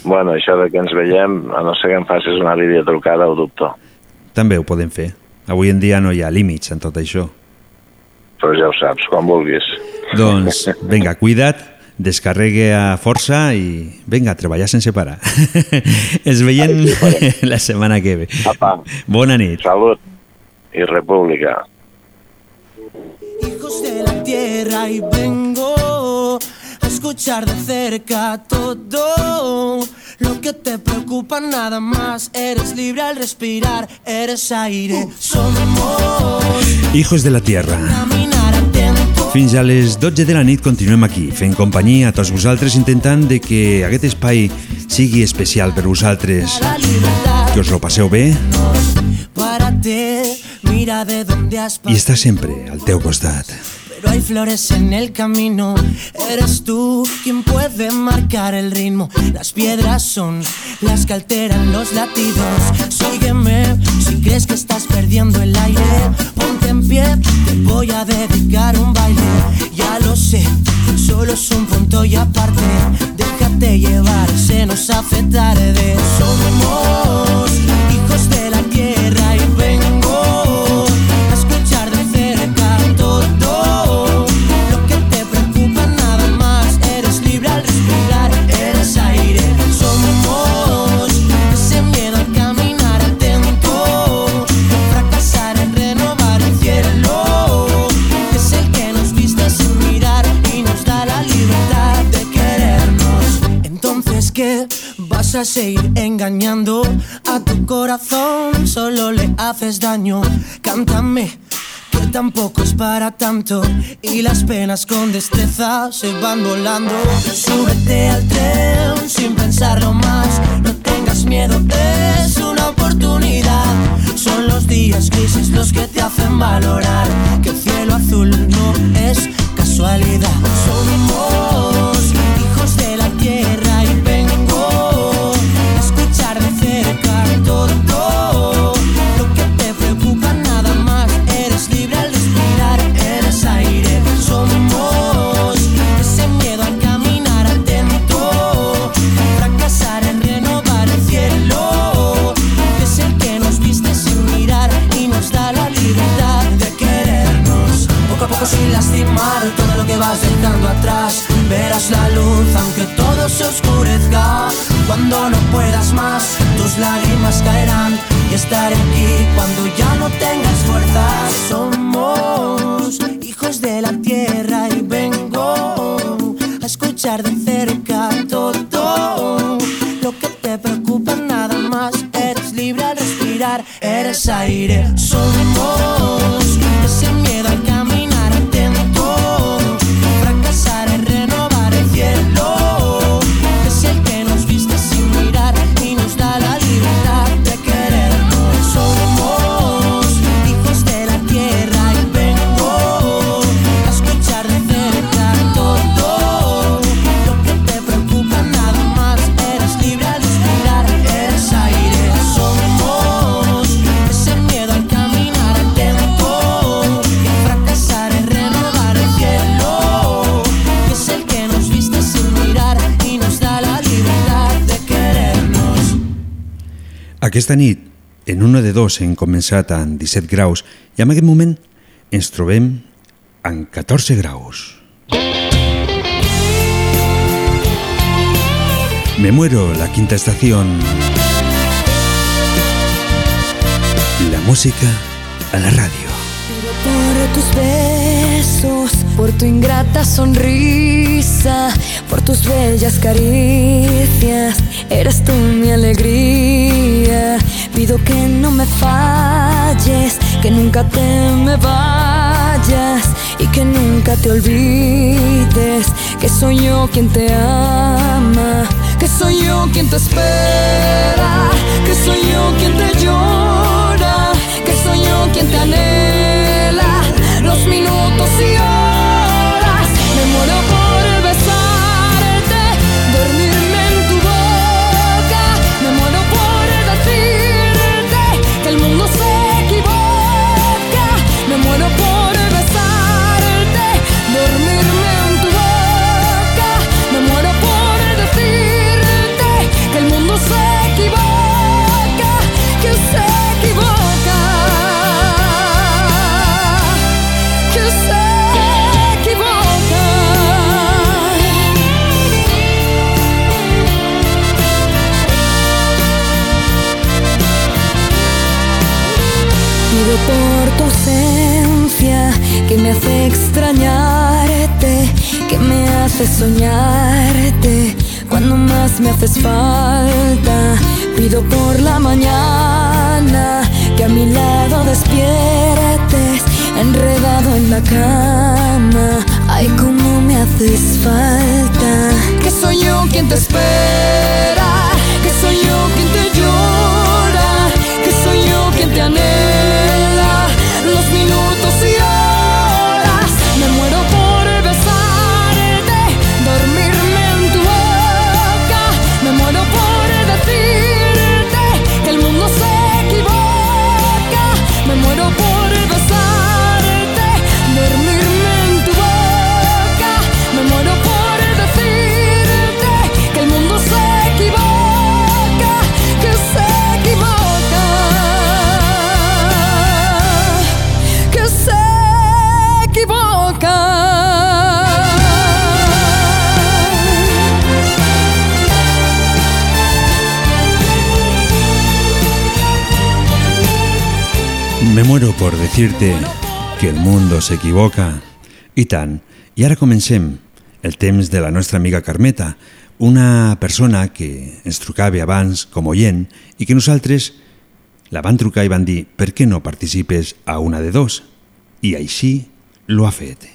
bueno, això de que ens veiem, a no ser que em facis una videotrucada, ho dubto. També ho podem fer. Avui en dia no hi ha límits en tot això. Però ja ho saps, quan vulguis. Doncs, vinga, cuida't, descarregue a força i vinga, a treballar sense parar. Ens veiem la setmana que ve. Apa. Bona nit. Salut i república. hijos de la tierra y vengo a escuchar de cerca todo lo que te preocupa nada más. Eres libre al respirar, eres aire. Somos Hijos de la Tierra. caminar. Fins a les 12 de la nit continuem aquí, fent companyia a tots vosaltres, intentant de que aquest espai sigui especial per vosaltres. Que us lo passeu bé i està sempre al teu costat. Pero hay flores en el camino, eres tú quien puede marcar el ritmo. Las piedras son las que alteran los latidos. Sígueme si crees que estás perdiendo el aire. Ponte en pie, te voy a dedicar un baile. Ya lo sé, solo es un punto y aparte. Déjate llevar, se nos hace tarde. Somos Vas a seguir engañando a tu corazón, solo le haces daño. Cántame que tampoco es para tanto y las penas con destreza se van volando. Súbete al tren sin pensarlo más, no tengas miedo, es una oportunidad. Son los días grises los que te hacen valorar que el cielo azul no es casualidad. Somos caerán y estaré aquí cuando ya no tengas fuerzas. Somos hijos de la tierra y vengo a escuchar de cerca todo lo que te preocupa nada más. Eres libre al respirar, eres aire. Somos En una de dos hem començat amb 17 graus i en aquest moment ens trobem en 14 graus. Me muero, la quinta estación. La música a la radio. Por tu ingrata sonrisa, por tus bellas caricias, eres tú mi alegría. Pido que no me falles, que nunca te me vayas y que nunca te olvides que soy yo quien te ama, que soy yo quien te espera, que soy yo quien te llora, que soy yo quien te anhela los minutos y horas. Tu ausencia que me hace extrañarte, que me hace soñarte cuando más me haces falta. Pido por la mañana que a mi lado despiertes, enredado en la cama. Ay, cómo me haces falta. Que soy yo quien te espera, que soy yo quien te llora, por decirte que el mundo s'equivoca. I tant. I ara comencem el temps de la nostra amiga Carmeta, una persona que ens trucava abans com oient i que nosaltres la van trucar i van dir per què no participes a una de dos? I així lo ha fet.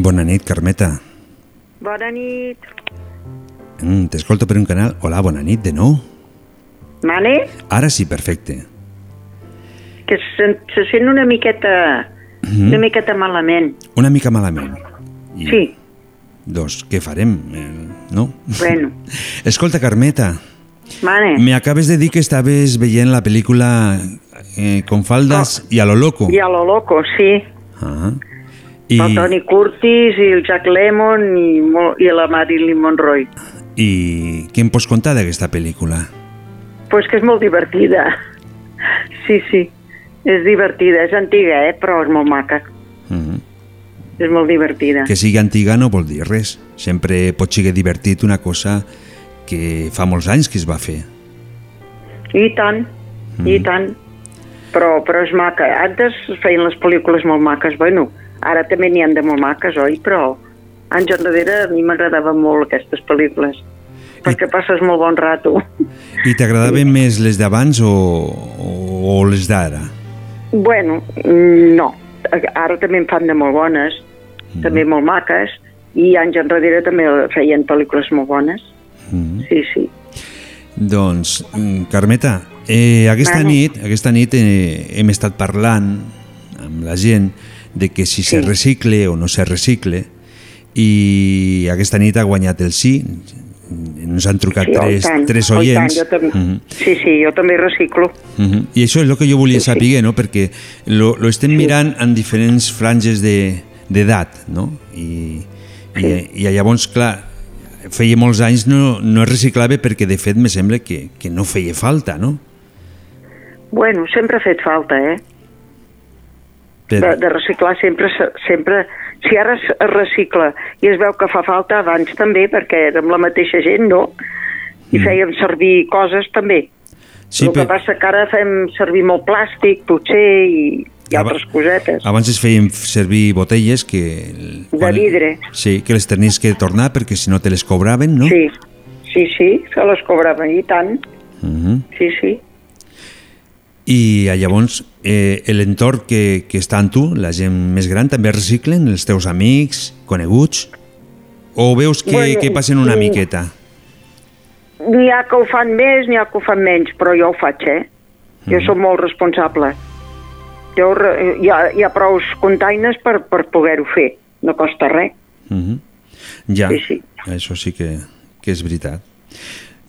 Bona nit, Carmeta. Bona nit. Mm, T'escolto per un canal. Hola, bona nit, de nou. Mane, Ara sí, perfecte. que se, se sent una miqueta, Mhm. una miqueta malament. Una mica malament. I, Sí, Doncs, què farem? Eh, no? bueno, Escolta, Carmeta, Mane, me acabes de dir que estaves veient la pel·lícula eh, Con faldas i a lo loco. i a lo loco, sí. Ah. I... El Tony Curtis i el Jack Lemmon i, i la Marilyn Monroe. I què em pots contar d'aquesta pel·lícula? pues que és molt divertida. Sí, sí, és divertida. És antiga, eh? però és molt maca. Mhm. És molt divertida. Que sigui antiga no vol dir res. Sempre pot ser divertit una cosa que fa molts anys que es va fer. I tant, i tant. Però, però és maca. Antes es feien les pel·lícules molt maques. Bueno, ara també n'hi han de molt maques, oi? Però anys enrere a mi m'agradaven molt aquestes pel·lícules. Perquè passes molt bon rato. I t'agradaven més les d'abans o, o, o les d'ara? Bueno, mm, no. Ara també en fan de molt bones, també molt maques, i anys enrere també feien pel·lícules molt bones. Mm. Sí, sí. Doncs, mm, Carmeta, eh, aquesta Bueno. nit, aquesta nit eh, hem estat parlant amb la gent de que si se recicle o no se recicle i aquesta nit ha guanyat el sí ens han trucat sí, tres, tant, tres i tant, oients jo també, Mhm. Sí, sí, jo també reciclo. Mhm. I això és el que jo volia saber, no? perquè lo, lo estem mirant en diferents franges de- d'edat, no? I, i, i llavors, clar, feia molts anys no, no es reciclava perquè de fet me sembla que, que no feia falta, no? Bueno, sempre ha fet falta, eh? De, de reciclar sempre, se- sempre... Si ara es recicla i es veu que fa falta, abans també, perquè érem la mateixa gent, no? I fèiem servir coses també. Mm. Sí, el que però- passa que ara fem servir molt plàstic, potser, i, i altres cosetes. abans es feien servir botelles que... De vidre. Sí, que les tenies que tornar perquè si no te les cobraven, no? Sí, sí, sí, se les cobraven, i tant. Mhm. Sí, sí. I eh, llavors eh, l'entorn que, que està en tu, la gent més gran, també reciclen? Els teus amics, coneguts? O veus que, Bueno, que passen una mm. miqueta? N'hi ha que ho fan més, n'hi ha que ho fan menys, però jo ho faig, eh? Jo sóc molt responsable. Jo, hi, ha, hi ha prou containes per, per poder-ho fer. No costa res. Mhm. Ja, Sí, sí. això sí que, que és veritat.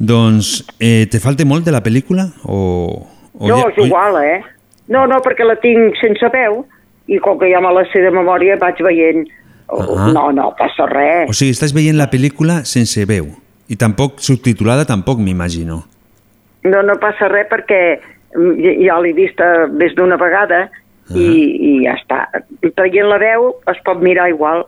Doncs, eh, te falta molt de la pel·lícula? O, o no, ja- és igual, eh? No, no, perquè la tinc sense veu i com que ja me la sé de memòria vaig veient... Ah. No, no, passa res. O sigui, estàs veient la pel·lícula sense veu. I tampoc subtitulada, tampoc m'imagino. No, no passa res perquè mm, ja- l'he vista més d'una vegada i, i ja està. Traient la veu es pot mirar igual.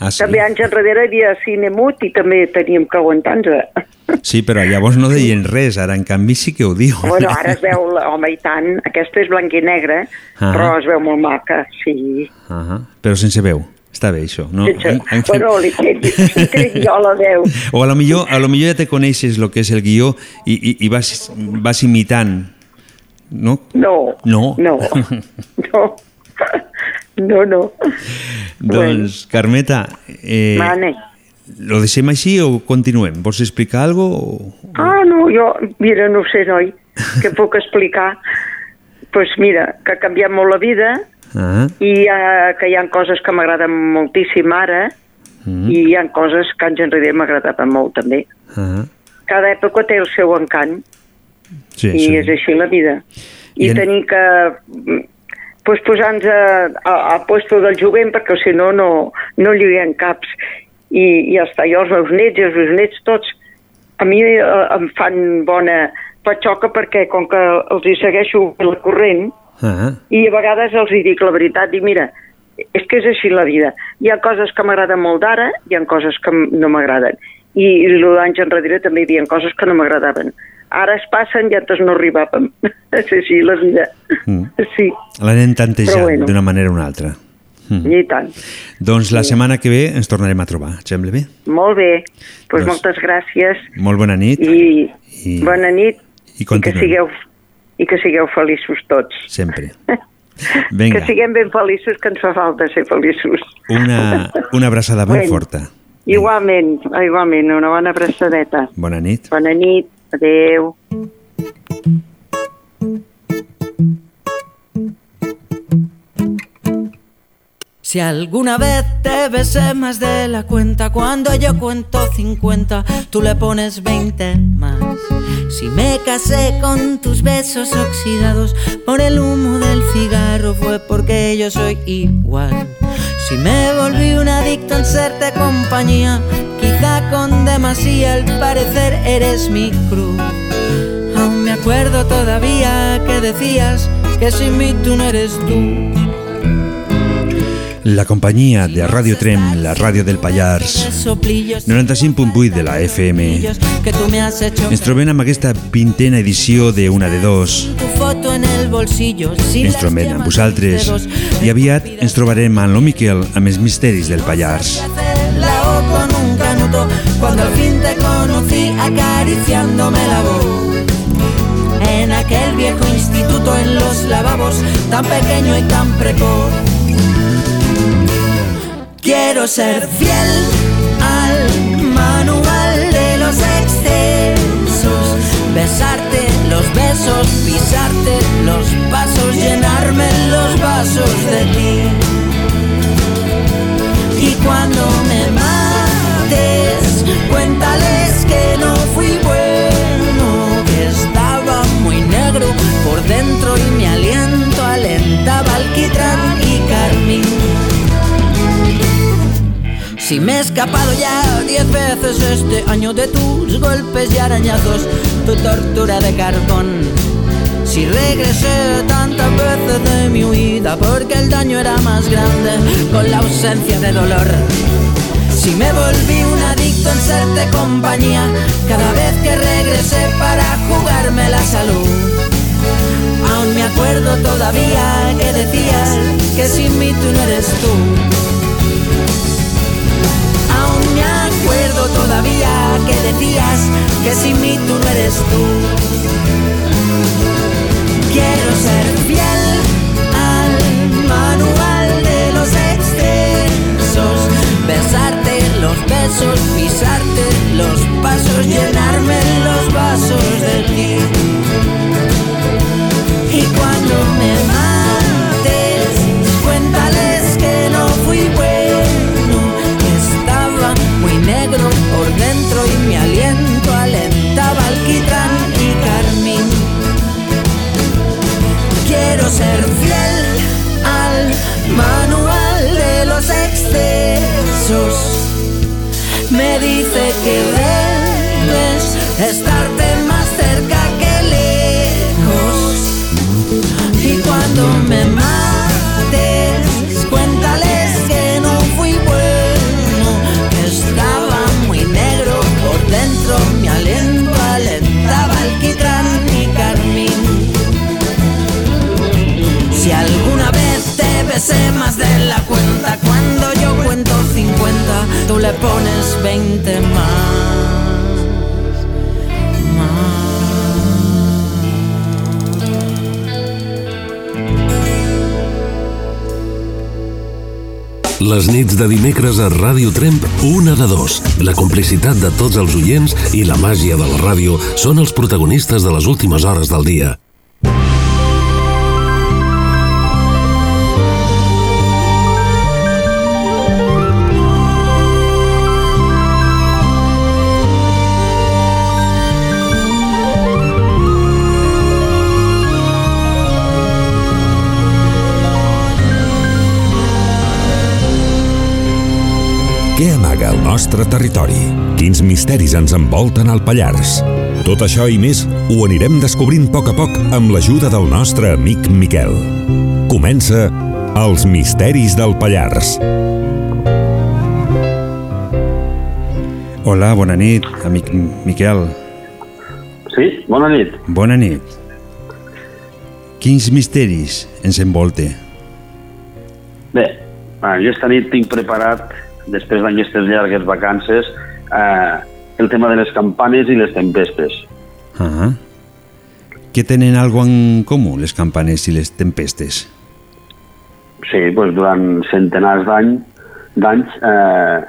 Ah, sí? També anys enrere hi havia cine mut i també teníem que aguantar-nos. Sí, però llavors no deien res, ara en canvi sí que ho diu. Bueno, ara es veu, home, i tant, aquesta és blanc i negre, Ah. però es veu molt maca, sí. Uh Però sense veu. Està bé, això. No? Sense, En- en- bueno, li trec jo la veu. O a lo millor, a lo millor ja te coneixes el que és el guió i, i, i vas, vas imitant, no? No, No? no, no, no, no. doncs, Carmeta, eh, Mane. lo deixem així o continuem? Vols explicar alguna cosa? O... Ah, no, jo, mira, no sé, noi, què puc explicar? Doncs pues mira, que ha canviat molt la vida Ah, i uh, que hi ha coses que m'agraden moltíssim ara mm, i hi ha coses que anys enrere m'agradaven molt també. ah, Cada època té el seu encant sí, i sí. és així la vida. I, I en- tenir que pues, posar-nos a, a, a puesto del jovent perquè si no, no, no lluïen caps. I, I està, jo els meus nets i els meus nets tots a mi eh, em fan bona patxoca perquè com que els hi segueixo la corrent Ah, i a vegades els hi dic la veritat i mira, és que és així la vida. Hi ha coses que m'agraden molt d'ara, hi ha coses que no m'agraden. I, i l'anys enrere també hi havia coses que no m'agradaven. Ara es passen i altres no arribàvem. és així la vida. mm. Sí, L'anem tantejant bueno. d'una manera o una altra. Mm. i tant. Doncs la setmana que ve ens tornarem a trobar, et sembla bé? Molt bé. Pues Doncs- moltes gràcies Molt bona nit i, i, bona nit i i que sigueu i que sigueu feliços tots. sempre. Que Vinga, siguem ben feliços, que ens fa falta ser feliços. una, una abraçada ben Bueno. forta. Igualment, igualment, una bona abraçadeta. Bona nit. Bona nit, Si alguna vez te besé más de la cuenta, cuando yo cuento 50, tú le pones 20 más. Si me casé con tus besos oxidados por el humo del cigarro, fue porque yo soy igual. Si me volví un adicto en serte compañía, quizá con demasía al parecer eres mi cruz. Aún me acuerdo todavía que decías que sin mí tú no eres tú. La companyia de Ràdio Trem, la ràdio del Pallars, Soplillos 95.8 de la FM. Ens trobem amb aquesta vintena edició de Una de Dos. Ens trobem amb vosaltres i aviat ens trobarem amb lo Miquel amb els misteris del Pallars. Cuando al fin te conocí acariciándome la voz. En aquel viejo instituto en los lavabos, tan pequeño y tan precoz. Quiero ser fiel al manual de los excesos, besarte los besos, pisarte los pasos, llenarme los vasos de ti. Y cuando me mates, Si me he escapado ya diez veces este año de tus golpes y arañazos, tu tortura de carbón. Si regresé tantas veces de mi huida porque el daño era más grande con la ausencia de dolor. Si me volví un adicto en serte compañía cada vez que regresé para jugarme la salud. Aún me acuerdo todavía que decías que sin mí tú no eres tú. Acuerdo todavía que decías que sin mí tú no eres tú. Quiero ser fiel al manual de los excesos, besarte los besos, pisarte los pasos, llenarme los vasos de ti. Y cuando me mates, cuéntales que no fui bueno, alquitrán y carmín. Quiero ser fiel al manual de los excesos. Me dice que debes estarte más cerca que lejos. Y cuando me besé más de la cuenta, cuando yo cuento 50, tú le pones 20 más. Les nits de dimecres a Ràdio Tremp, una de dos. La complicitat de tots els oients i la màgia de la ràdio són els protagonistes de les últimes hores del dia. Què amaga el nostre territori? Quins misteris ens envolten al Pallars? Tot això i més ho anirem descobrint a poc a poc amb l'ajuda del nostre amic Miquel. Comença Els misteris del Pallars. Hola, bona nit, amic Miquel. Sí, bona nit. Bona nit. Quins misteris ens envolte? Bé, eh, jo esta nit tinc preparat, després d'aquestes llargues vacances, eh, el tema de les campanes i les tempestes. Ah. Què tenen algo en comú, les campanes i les tempestes? Sí, doncs durant centenars d'any- d'anys, eh,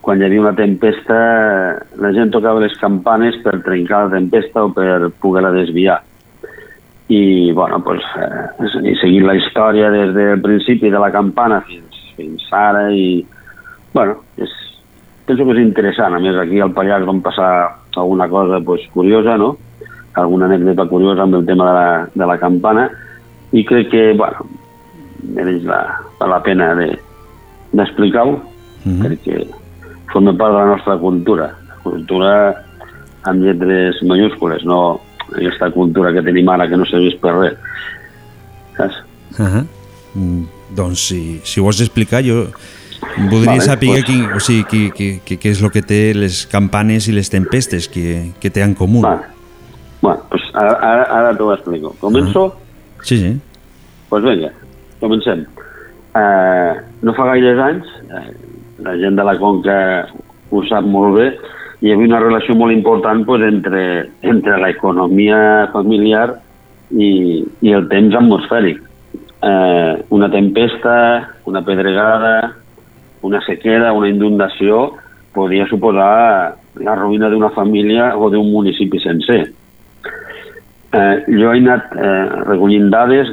quan hi havia una tempesta, la gent tocava les campanes per trencar la tempesta o per poder-la desviar. I, bueno, doncs, eh, i seguint la història des del principi de la campana fins, fins ara i, bueno, és, penso que és interessant. A més, aquí al Pallars vam passar alguna cosa pues, curiosa, no? Alguna anècdota curiosa amb el tema de la, de la campana i crec que, bueno, mereix la, la pena de- d'explicar-ho, de, mm -hmm. perquè forma part de la nostra cultura. La cultura amb lletres mayúscules, no aquesta cultura que tenim ara que no serveix per res. Saps? Uh -huh. mm, doncs si, si ho vols explicar jo voldria Vale, saber pues- quin, o sigui, què, què, què, què és el que té les campanes i les tempestes que, que té en comú. Vale. Bueno, pues ara, ara, ara t'ho explico. Començo? Sí, sí. Doncs pues vinga, comencem. Uh, no fa gaires anys, uh, la gent de la Conca ho sap molt bé, hi havia una relació molt important pues, entre, entre l'economia familiar i, i el temps atmosfèric. Eh, una tempesta, una pedregada, una sequera, una inundació podia suposar la ruïna d'una família o d'un municipi sencer. Eh, jo he anat eh, recollint dades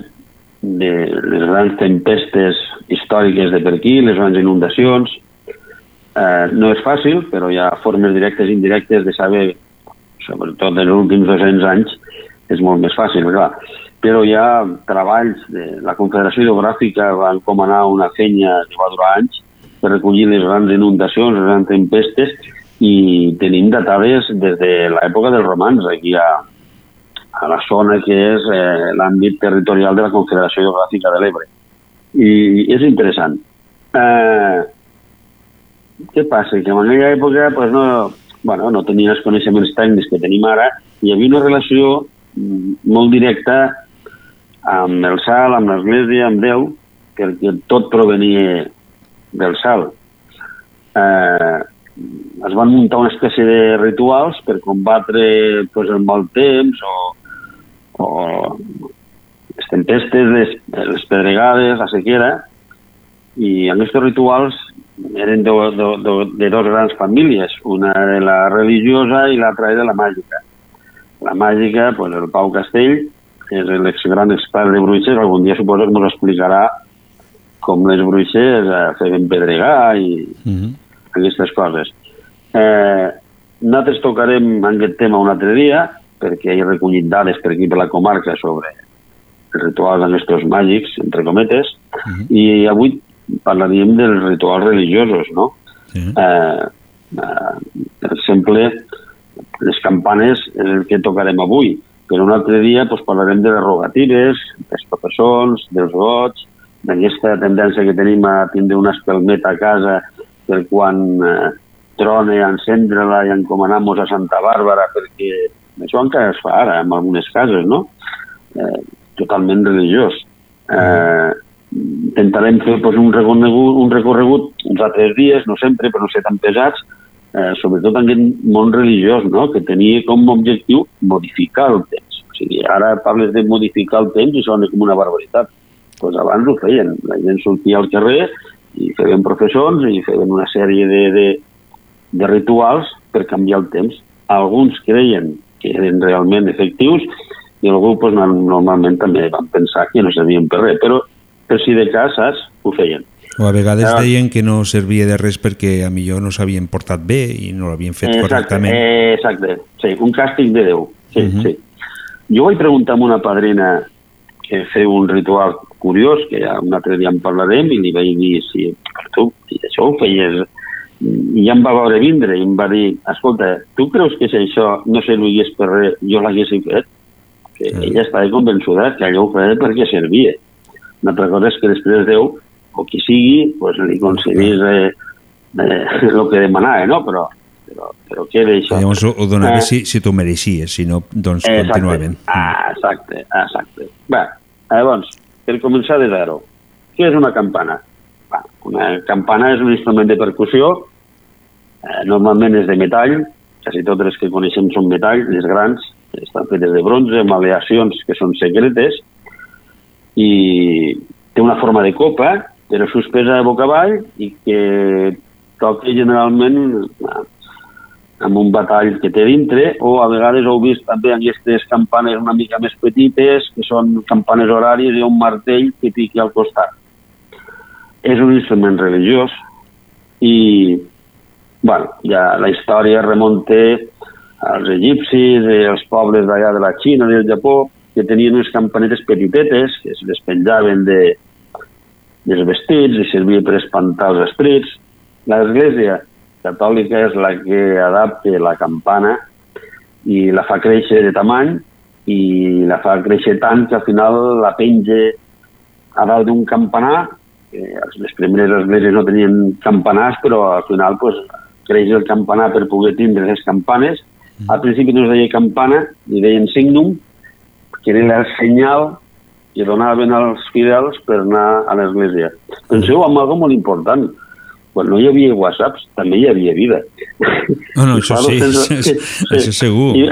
de les grans tempestes històriques de per aquí, les grans inundacions. Eh, no és fàcil, però hi ha formes directes i indirectes de saber, sobretot en els últims 200 anys, és molt més fàcil, clar. Però hi ha treballs, de, la Confederació Hidrogràfica va encomanar una feina que va durar anys per recollir les grans inundacions, les grans tempestes, i tenim datades des de l'època dels romans, aquí a, a la zona que és eh, l'àmbit territorial de la Confederació Hidrogràfica de l'Ebre. I és interessant. Eh, què passa? Que en aquella època pues no, bueno, no tenia els coneixements tècnics que tenim ara, hi havia una relació mm, molt directa amb el sal, amb l'Església, amb Déu, perquè tot provenia del sal. Eh, es van muntar una espècie de rituals per combatre pues, el mal temps o, o les tempestes, les, les pedregades, la sequera, i aquests rituals eren de, de, de, de dos grans famílies, una de la religiosa i l'altra de la màgica. La màgica, pues, el Pau Castell, que és el gran expert de bruixes, algun dia suposo que ens explicarà com les bruixes eh, feien pedregar i Mm -hmm. aquestes coses. Eh, nosaltres tocarem aquest tema un altre dia, perquè he recollit dades per aquí per la comarca sobre els rituals d'aquests màgics, entre cometes, uh -huh. i avui parlaríem dels rituals religiosos, no? Sí. Eh, eh, per exemple, les campanes és el que tocarem avui, però un altre dia doncs, parlarem de les rogatives, dels professors, dels gots, d'aquesta tendència que tenim a tindre una espelmeta a casa per quan eh, trone, encendre-la i encomanar-nos a Santa Bàrbara, perquè això encara es fa ara, en algunes cases, no? Eh, totalment religiós. Eh, intentarem fer pues, un, recorregut, un recorregut uns altres dies, no sempre, però no ser tan pesats, eh, sobretot en aquest món religiós, no? que tenia com a objectiu modificar el temps. O sigui, ara parles de modificar el temps i sona com una barbaritat. Pues abans ho feien, la gent sortia al carrer i feien professors i feien una sèrie de, de, de rituals per canviar el temps. Alguns creien que eren realment efectius i algú pues, normalment també van pensar que no servien per res, però per si de cas, saps, ho feien. O a vegades Ah. deien que no servia de res perquè a millor no s'havien portat bé i no l'havien fet exacte, correctament. exacte, sí, un càstig de Déu. Sí, Mhm. sí. Jo vaig preguntar a una padrina que feu un ritual curiós, que ja un altre dia en parlarem, i li vaig dir, si tu, si això ho feies... I ja em va veure vindre i em va dir, escolta, tu creus que si això no servigués per res, jo l'hagués fet? Que ella estava convençuda que allò ho feia perquè servia. Una altra cosa és que després Déu, o qui sigui, pues, li concedís eh, eh, el que demanava, no? Però, però, però què d'això? Llavors ho, donava Eh, si, si t'ho mereixies, si no, doncs Exacte. continuaven. Ah, exacte, exacte. Bé, llavors, per començar de zero, què és una campana? Va, una campana és un instrument de percussió, eh, normalment és de metall, quasi totes les que coneixem són metall, les grans, estan fetes de bronze, amb aleacions que són secretes, i té una forma de copa, però suspesa boca avall i que toca generalment amb un batall que té dintre, o a vegades heu vist també aquestes campanes una mica més petites, que són campanes horàries i un martell que piqui al costat. És un instrument religiós i bueno, ja la història remunta als egipcis i als pobles d'allà de la Xina del Japó, que tenien unes campanetes petitetes que se les penjaven de, dels vestits i servia per espantar els esprits. L'Església catòlica és la que adapta la campana i la fa créixer de tamany i la fa créixer tant que al final la penja a dalt d'un campanar, que les primeres esglésies no tenien campanars, però al final pues, creix el campanar per poder tindre les campanes. Al principi no es deia campana, ni deien signum, que era el senyal que donaven als fidels per anar a l'església. Penseu en algo molt important. Quan no hi havia whatsapps, també hi havia vida. No, no, això Fa sí, 200 això, això segur. I,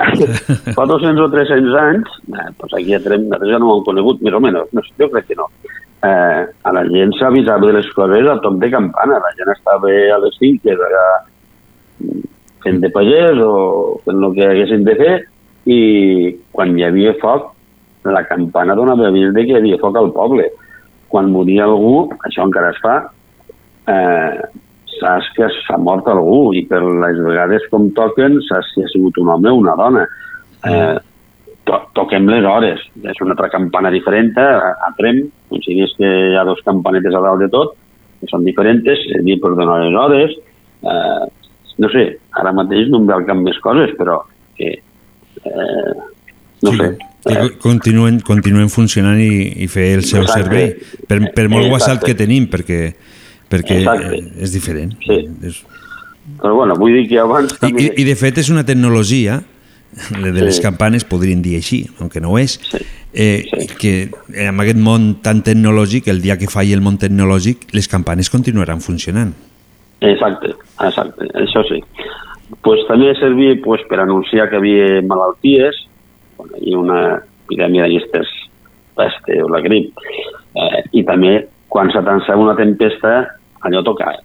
fa 200 o 300 anys, eh, doncs aquí a Trem, nosaltres ja no ho hem conegut, més o menys, no, jo crec que no. Eh, a la gent s'avisava de les coses a toc de campana, la gent estava a les finques allà fent de pagès o fent el que haguessin de fer i quan hi havia foc, la campana donava avís de que hi havia foc al poble. Quan moria algú, això encara es fa, eh, saps que s'ha mort algú i per les vegades com toquen saps si ha sigut un home o una dona. Eh, to toquem les hores. És una altra campana diferent a, a Trem, coincidís que hi ha dos campanetes a dalt de tot, que són diferents, servir per donar les hores. Eh, no sé, ara mateix no em ve al cap més coses, però que, eh, no sé, Que co- continuen, continuen funcionant i, i fer el seu Exacte. servei. Per, per molt Exacte. WhatsApp que tenim, perquè, perquè Exacte. eh, és diferent. Sí. És... Però bueno, vull dir que abans... I, i, I de fet és una tecnologia, de les Sí. campanes podrien dir així, aunque no ho és, eh, que en aquest món tan tecnològic, el dia que falli el món tecnològic, les campanes continuaran funcionant. Exacte, exacte, això sí. Pues també servia pues, per anunciar que hi havia malalties, bueno, i una epidèmia d'aquestes peste o la grip, eh, i també quan s'atansava una tempesta, allò tocava.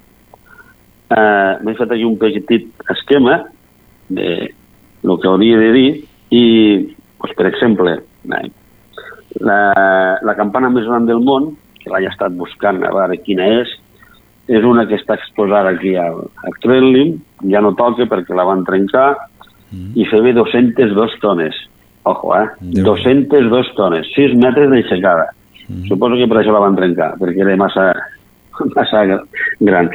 Eh, M'he fet aquí un petit esquema de el que hauria de dir i, pues, per exemple, eh, la, la campana més gran del món, que l'he estat buscant a veure quina és, és una que està exposada aquí al, al Kremlin, ja no toca perquè la van trencar, i feia 202 tones. Ojo, eh? 202 tones, 6 metres d'aixecada. Suposo que per això la van trencar, perquè era massa, massa gran.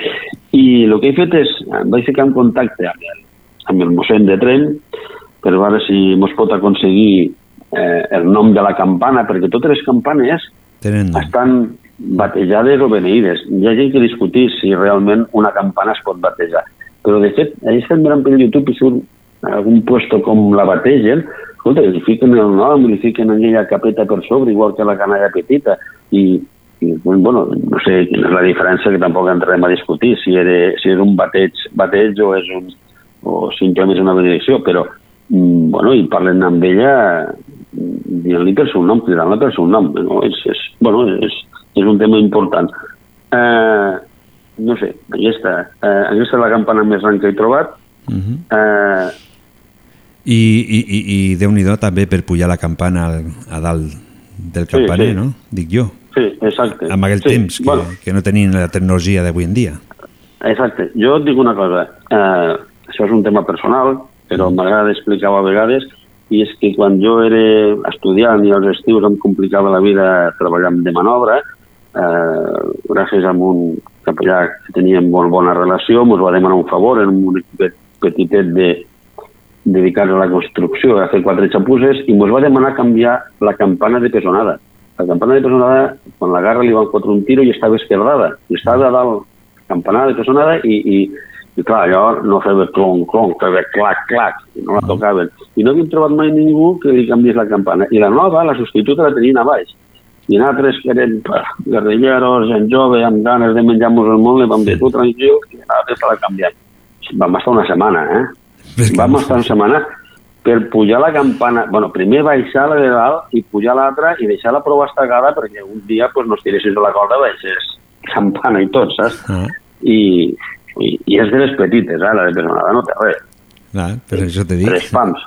I el que he fet és, vaig ficar en contacte amb el, amb el mossèn de Trem per veure si mos pot aconseguir eh, el nom de la campana, perquè totes les campanes Tenen nom. estan batejades o beneïdes. Hi ha gent que discutir si realment una campana es pot batejar. Però, de fet, ahir estem mirant per YouTube i surt algun puesto com la bategen, escolta, li fiquen el nom, li fiquen aquella capeta per sobre, igual que la canalla petita, i, i bueno, no sé quina és la diferència, que tampoc entrarem a discutir, si, era, si és un bateig, bateig o és un, o simplement és una benedicció, però mm, bueno, i parlen amb ella mm, dient-li per seu nom, cridant-la per seu nom. No? És, és, bueno, és, és un tema important. Eh, no sé, aquesta, eh, aquesta és la campana més gran que he trobat. Uh -huh. Eh, I, i, i, i Déu-n'hi-do també per pujar la campana al, a dalt del Sí, campaner, sí. no? Dic jo. Sí, exacte. Amb aquell sí, temps que, Bueno, que no tenien la tecnologia d'avui en dia. exacte. Jo et dic una cosa. Eh, això és un tema personal, però m'agrada explicar-ho a vegades, i és que quan jo era estudiant i als estius em complicava la vida treballant de manobra, eh, gràcies a un capellà que teníem molt bona relació, ens va demanar un favor en un petitet de, dedicat a la construcció, a fer quatre xapusses, i ens va demanar canviar la campana de pesonada. La campana de pesonada, quan la garra li van fotre un tiro i estava esquerdada. I estava a dalt, campana de pesonada, i, i, i clar, allò no feia clon, clon, feia clac, clac, i no la tocaven. I no havíem trobat mai ningú que li canviés la campana. I la nova, la substituta, la tenien a baix. I nosaltres, que érem guerrilleros, gent jove, amb ganes de menjar-nos el món, li vam dir, tu tranquil, que nosaltres te la canviem. Vam estar una setmana, eh? Vam estar una setmana per pujar la campana, bueno, primer baixar la de dalt i pujar l'altra i deixar-la prou estagada perquè un dia pues, no estiressis de la corda, baixés campana i tot, saps? Ah. I, i, i és de les petites, eh? la de personada no té res. Clar, per això t'he dit. Tres pams.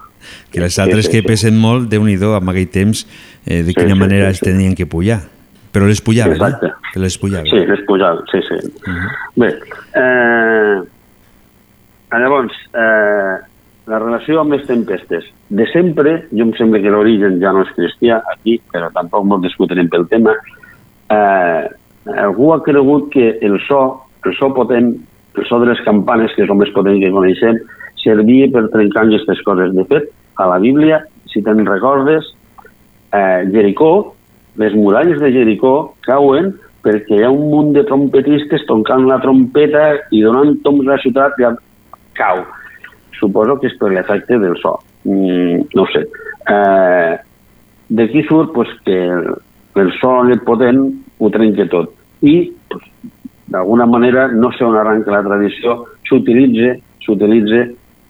Que les altres Sí, sí, que sí. pesen molt, déu nhi en aquell temps, eh, de Sí, quina sí, manera sí, es tenien que pujar. Però les pujaven, Exacte. eh? Que les pujaven. Sí, les pujaven, sí, sí. Bé, eh, llavors, eh, la relació amb les tempestes. De sempre, jo em sembla que l'origen ja no és cristià aquí, però tampoc molt discutirem pel tema, eh, algú ha cregut que el so, el so potent, el so de les campanes, que és el més potent que coneixem, servia per trencar aquestes coses. De fet, a la Bíblia si te'n recordes, eh, Jericó, les muralles de Jericó cauen perquè hi ha un munt de trompetistes tocant la trompeta i donant toms a la ciutat i cau. Suposo que és per l'efecte del so. Mm, no ho sé. Eh, D'aquí surt pues, que el, el so potent ho trenca tot. I, pues, d'alguna manera, no sé on arranca la tradició, s'utilitza s'utilitza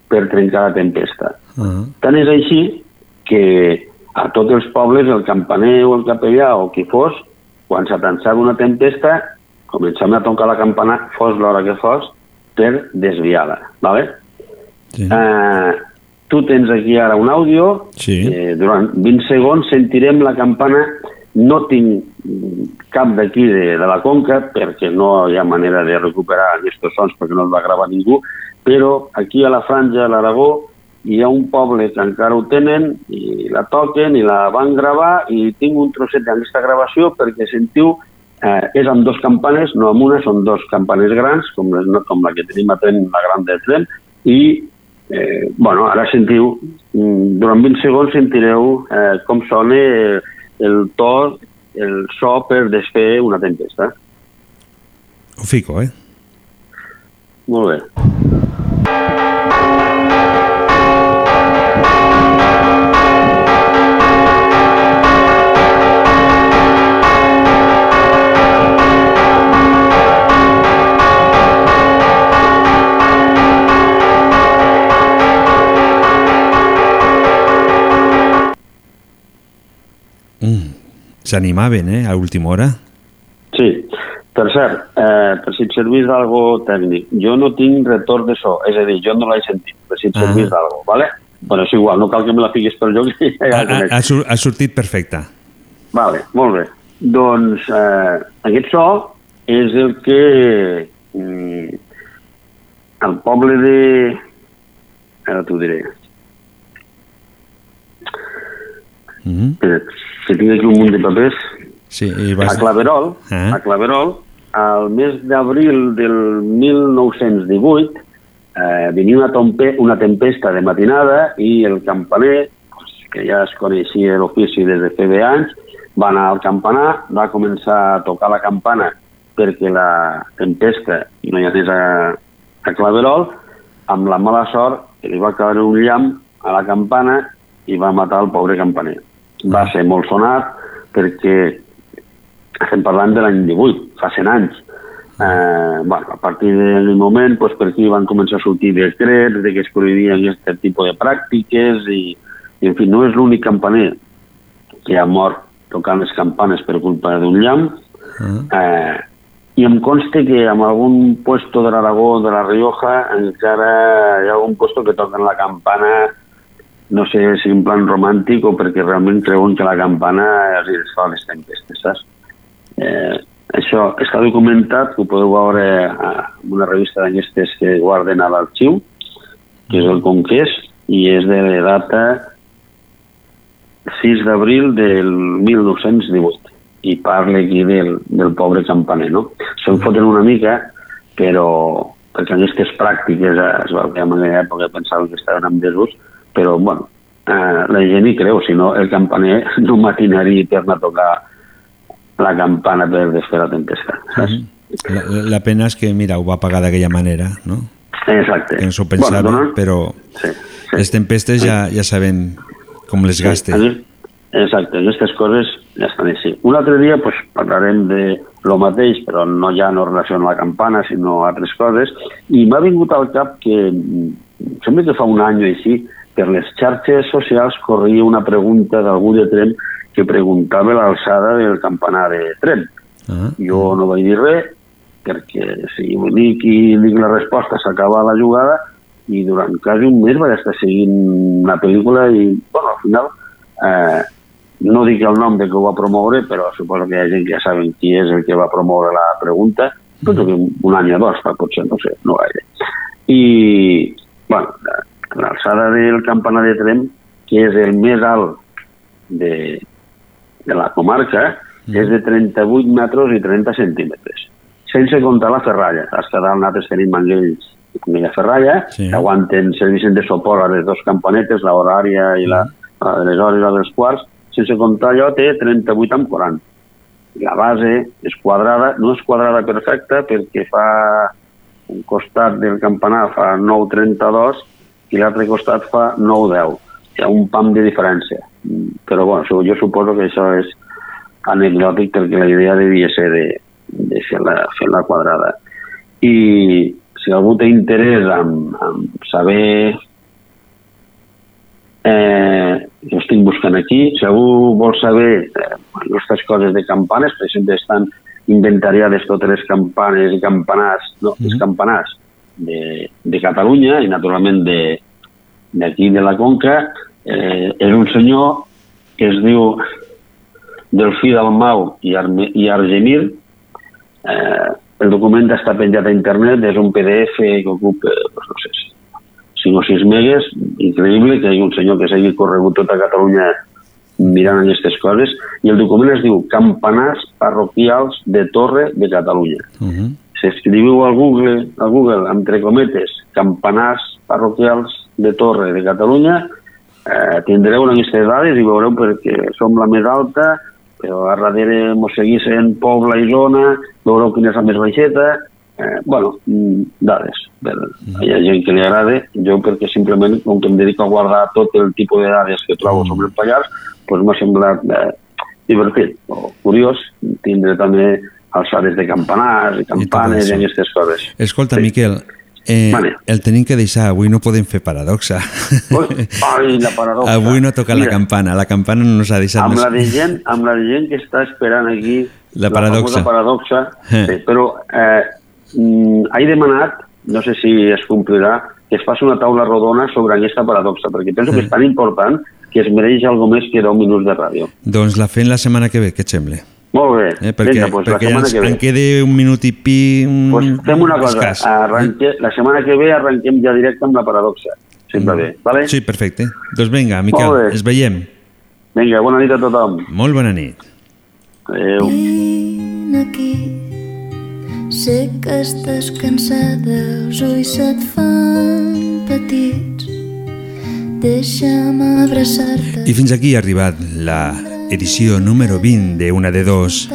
per trencar la tempesta. Uh -huh. Tant és així que a tots els pobles, el campaner o el capellà o qui fos, quan s'atansava una tempesta, començàvem a tocar la campana, fos l'hora que fos, per desviar-la. ¿vale? Sí. Eh, tu tens aquí ara un àudio, Sí. eh, durant 20 segons sentirem la campana, no tinc cap d'aquí de, de la Conca, perquè no hi ha manera de recuperar aquests sons perquè no els va gravar ningú, però aquí a la Franja de l'Aragó hi ha un poble que encara ho tenen i la toquen i la van gravar i tinc un trosset d'aquesta gravació perquè sentiu eh, és amb dos campanes, no amb una, són dos campanes grans, com, les, no, com la que tenim a Tren, la gran de Tren, i eh, bueno, ara sentiu, mm, durant 20 segons sentireu eh, com sona eh, el to, el so per desfer una tempesta. Ho fico, eh? Molt bé. S'animaven, eh, a última hora. Sí. Per cert, eh, per si et servís d'algo tècnic, jo no tinc retorn de so, és a dir, jo no l'he sentit, per si et Ah. servís d'algo, ¿vale? Bueno, és igual, no cal que me la fiquis per lloc. Ja Ha, ha, ha, sortit perfecte. Vale, molt bé. Doncs eh, aquest so és el que mm, el poble de... Ara t'ho diré. Mm -hmm. Espera't, que tinc aquí un munt de papers. Sí, i A vas... Claverol, Eh? a Claverol, al mes d'abril del 1918, eh, venia una, tompe, una tempesta de matinada i el campaner, que ja es coneixia l'ofici des de feia anys, va anar al campanar, va començar a tocar la campana perquè la tempesta no hi anés a, a Claverol, amb la mala sort que li va caure un llamp a la campana i va matar el pobre campaner. Va ser molt sonat perquè estem parlant de l'any 18, fa 100 anys. Eh, bueno, a partir del moment pues, per aquí van començar a sortir decrets de que es prohibien aquest tipus de pràctiques i, i en fi, no és l'únic campaner que ha mort tocant les campanes per culpa d'un llamp eh, i em consta que en algun puesto de l'Aragó de la Rioja encara hi ha algun puesto que toquen la campana no sé si en plan romàntic o perquè realment creuen que la campana els fa les tempestes, saps? Eh, això està documentat, ho podeu veure a una revista d'aquestes que guarden a l'arxiu, que és el Conqués, i és de data 6 d'abril del 1918 i parla aquí del, del pobre campaner, no? Se'n foten una mica, però perquè aquestes pràctiques eh, es va fer en aquella època pensaven que estaven en desús, però bueno, eh, la gent hi creu, si no el campaner no matinaria per anar a tocar la campana per desfer la tempesta, saps? La, la pena és que, mira, ho va pagar d'aquella manera, no? Exacte. Que no s'ho pensava, Bueno, donen- però sí, les tempestes ja, ja sabem com les gaste. Sí, exacte, aquestes coses ja estan així. Un altre dia pues, parlarem de lo mateix, però no ja no relació amb la campana, sinó altres coses, i m'ha vingut al cap que, mm, sembla que fa un any o així, per les xarxes socials corria una pregunta d'algú de Trem que preguntava l'alçada del campanar de Trem. Ah. Jo no vaig dir res, perquè si ho dic i dic la resposta s'acaba la jugada, i durant quasi un mes vaig estar seguint una pel·lícula i, bueno, al final, eh, no dic el nom de que ho va promoure, però suposo que hi ha gent que ja saben qui és el que va promoure la pregunta, penso que un, any o dos, potser, no sé, no gaire. I, bueno, l'alçada del campanar de Trem, que és el més alt de, de la comarca, és de 38 metres i 30 centímetres, sense comptar la ferralla. Has que dalt nosaltres tenim manguells de ferralla, Sí. que aguanten, serveixen de suport a les dues campanetes, la horària i la, a les hores a dels quarts, sense comptar allò, té 38 amb 40. La base és quadrada, no és quadrada perfecta perquè fa un costat del campanar fa 9,32 i l'altre costat fa 9,10. Hi ha un pam de diferència. Però bueno, jo suposo que això és anecdòtic perquè la idea devia ser de, de fer-la fer -la quadrada. I si algú té interès en, en saber eh, jo estic buscant aquí, si algú vol saber eh, aquestes coses de campanes, per exemple, estan inventariades totes les campanes i campanars, no, mm -hmm. els campanars de, de Catalunya i naturalment d'aquí de, de la Conca, eh, és un senyor que es diu Delfí Dalmau i, Arme, i Argemir, eh, el document està penjat a internet, és un PDF que ocupa, doncs no sé, 5 o 6 megues, increïble que hi hagi un senyor que s'hagi corregut tota Catalunya mirant aquestes coses, i el document es diu Campanars parroquials de Torre de Catalunya. Uh -huh. Si escriviu al Google, al Google, entre cometes, Campanars parroquials de Torre de Catalunya, eh, tindreu aquestes dades i veureu perquè som la més alta, però a darrere mos seguissin Pobla i Zona, veureu quina és la més baixeta, eh, bueno, mm, dades. Mm. Hi ha gent que li agrada, jo perquè simplement, com que em dedico a guardar tot el tipus de dades que trobo mm. sobre el Pallars, pues m'ha semblat eh, divertit o curiós tindre també alçades de campanars campanes i, i aquestes coses. Escolta, sí. Miquel, Eh, vale. El tenim que deixar, avui no podem fer paradoxa. ai, la paradoxa. Avui no toca Mira, la campana, la campana no nos ha deixat amb més. La de gent, amb la de gent que està esperant aquí la paradoxa, la paradoxa eh. sí, però eh, mm, he demanat, no sé si es complirà, que es faci una taula rodona sobre aquesta paradoxa, perquè penso eh. que és tan important que es mereix algo més que 10 minuts de ràdio. Doncs la fem la setmana que ve, què et sembla? Molt bé. Eh, perquè Vinga, doncs perquè la setmana en queda un minut i pi... Un... Pues fem una cosa, arranque, la setmana que ve arrenquem ja directe amb la paradoxa. Sempre mm. bé, vale? Sí, perfecte. Doncs vinga, Miquel, es veiem. Vinga, bona nit a tothom. Molt bona nit. Adéu. Vine aquí, sé que estàs cansada, els ulls se't fan petits, deixa'm abraçar-te. I fins aquí ha arribat la edició número 20 de Una de Dos.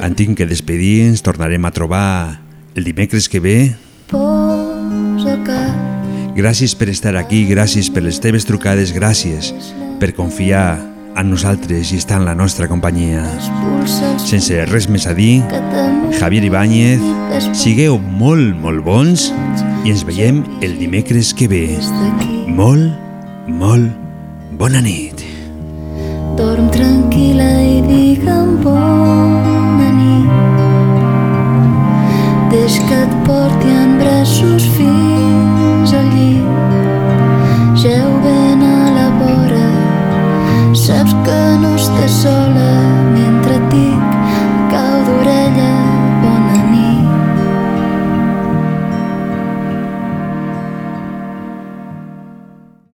En tinc que despedir, ens tornarem a trobar el dimecres que ve. Gràcies per estar aquí, gràcies per les teves trucades, gràcies per confiar en nosaltres i estar en la nostra companyia. Sense res més a dir, Javier Ibáñez, sigueu molt, molt bons i ens veiem el dimecres que ve. Molt, molt, Bona nit. Dorm tranquil·la i digue'm bona nit. Deix que et porti en braços fins al llit. Geu ben a la vora, saps que no estàs sola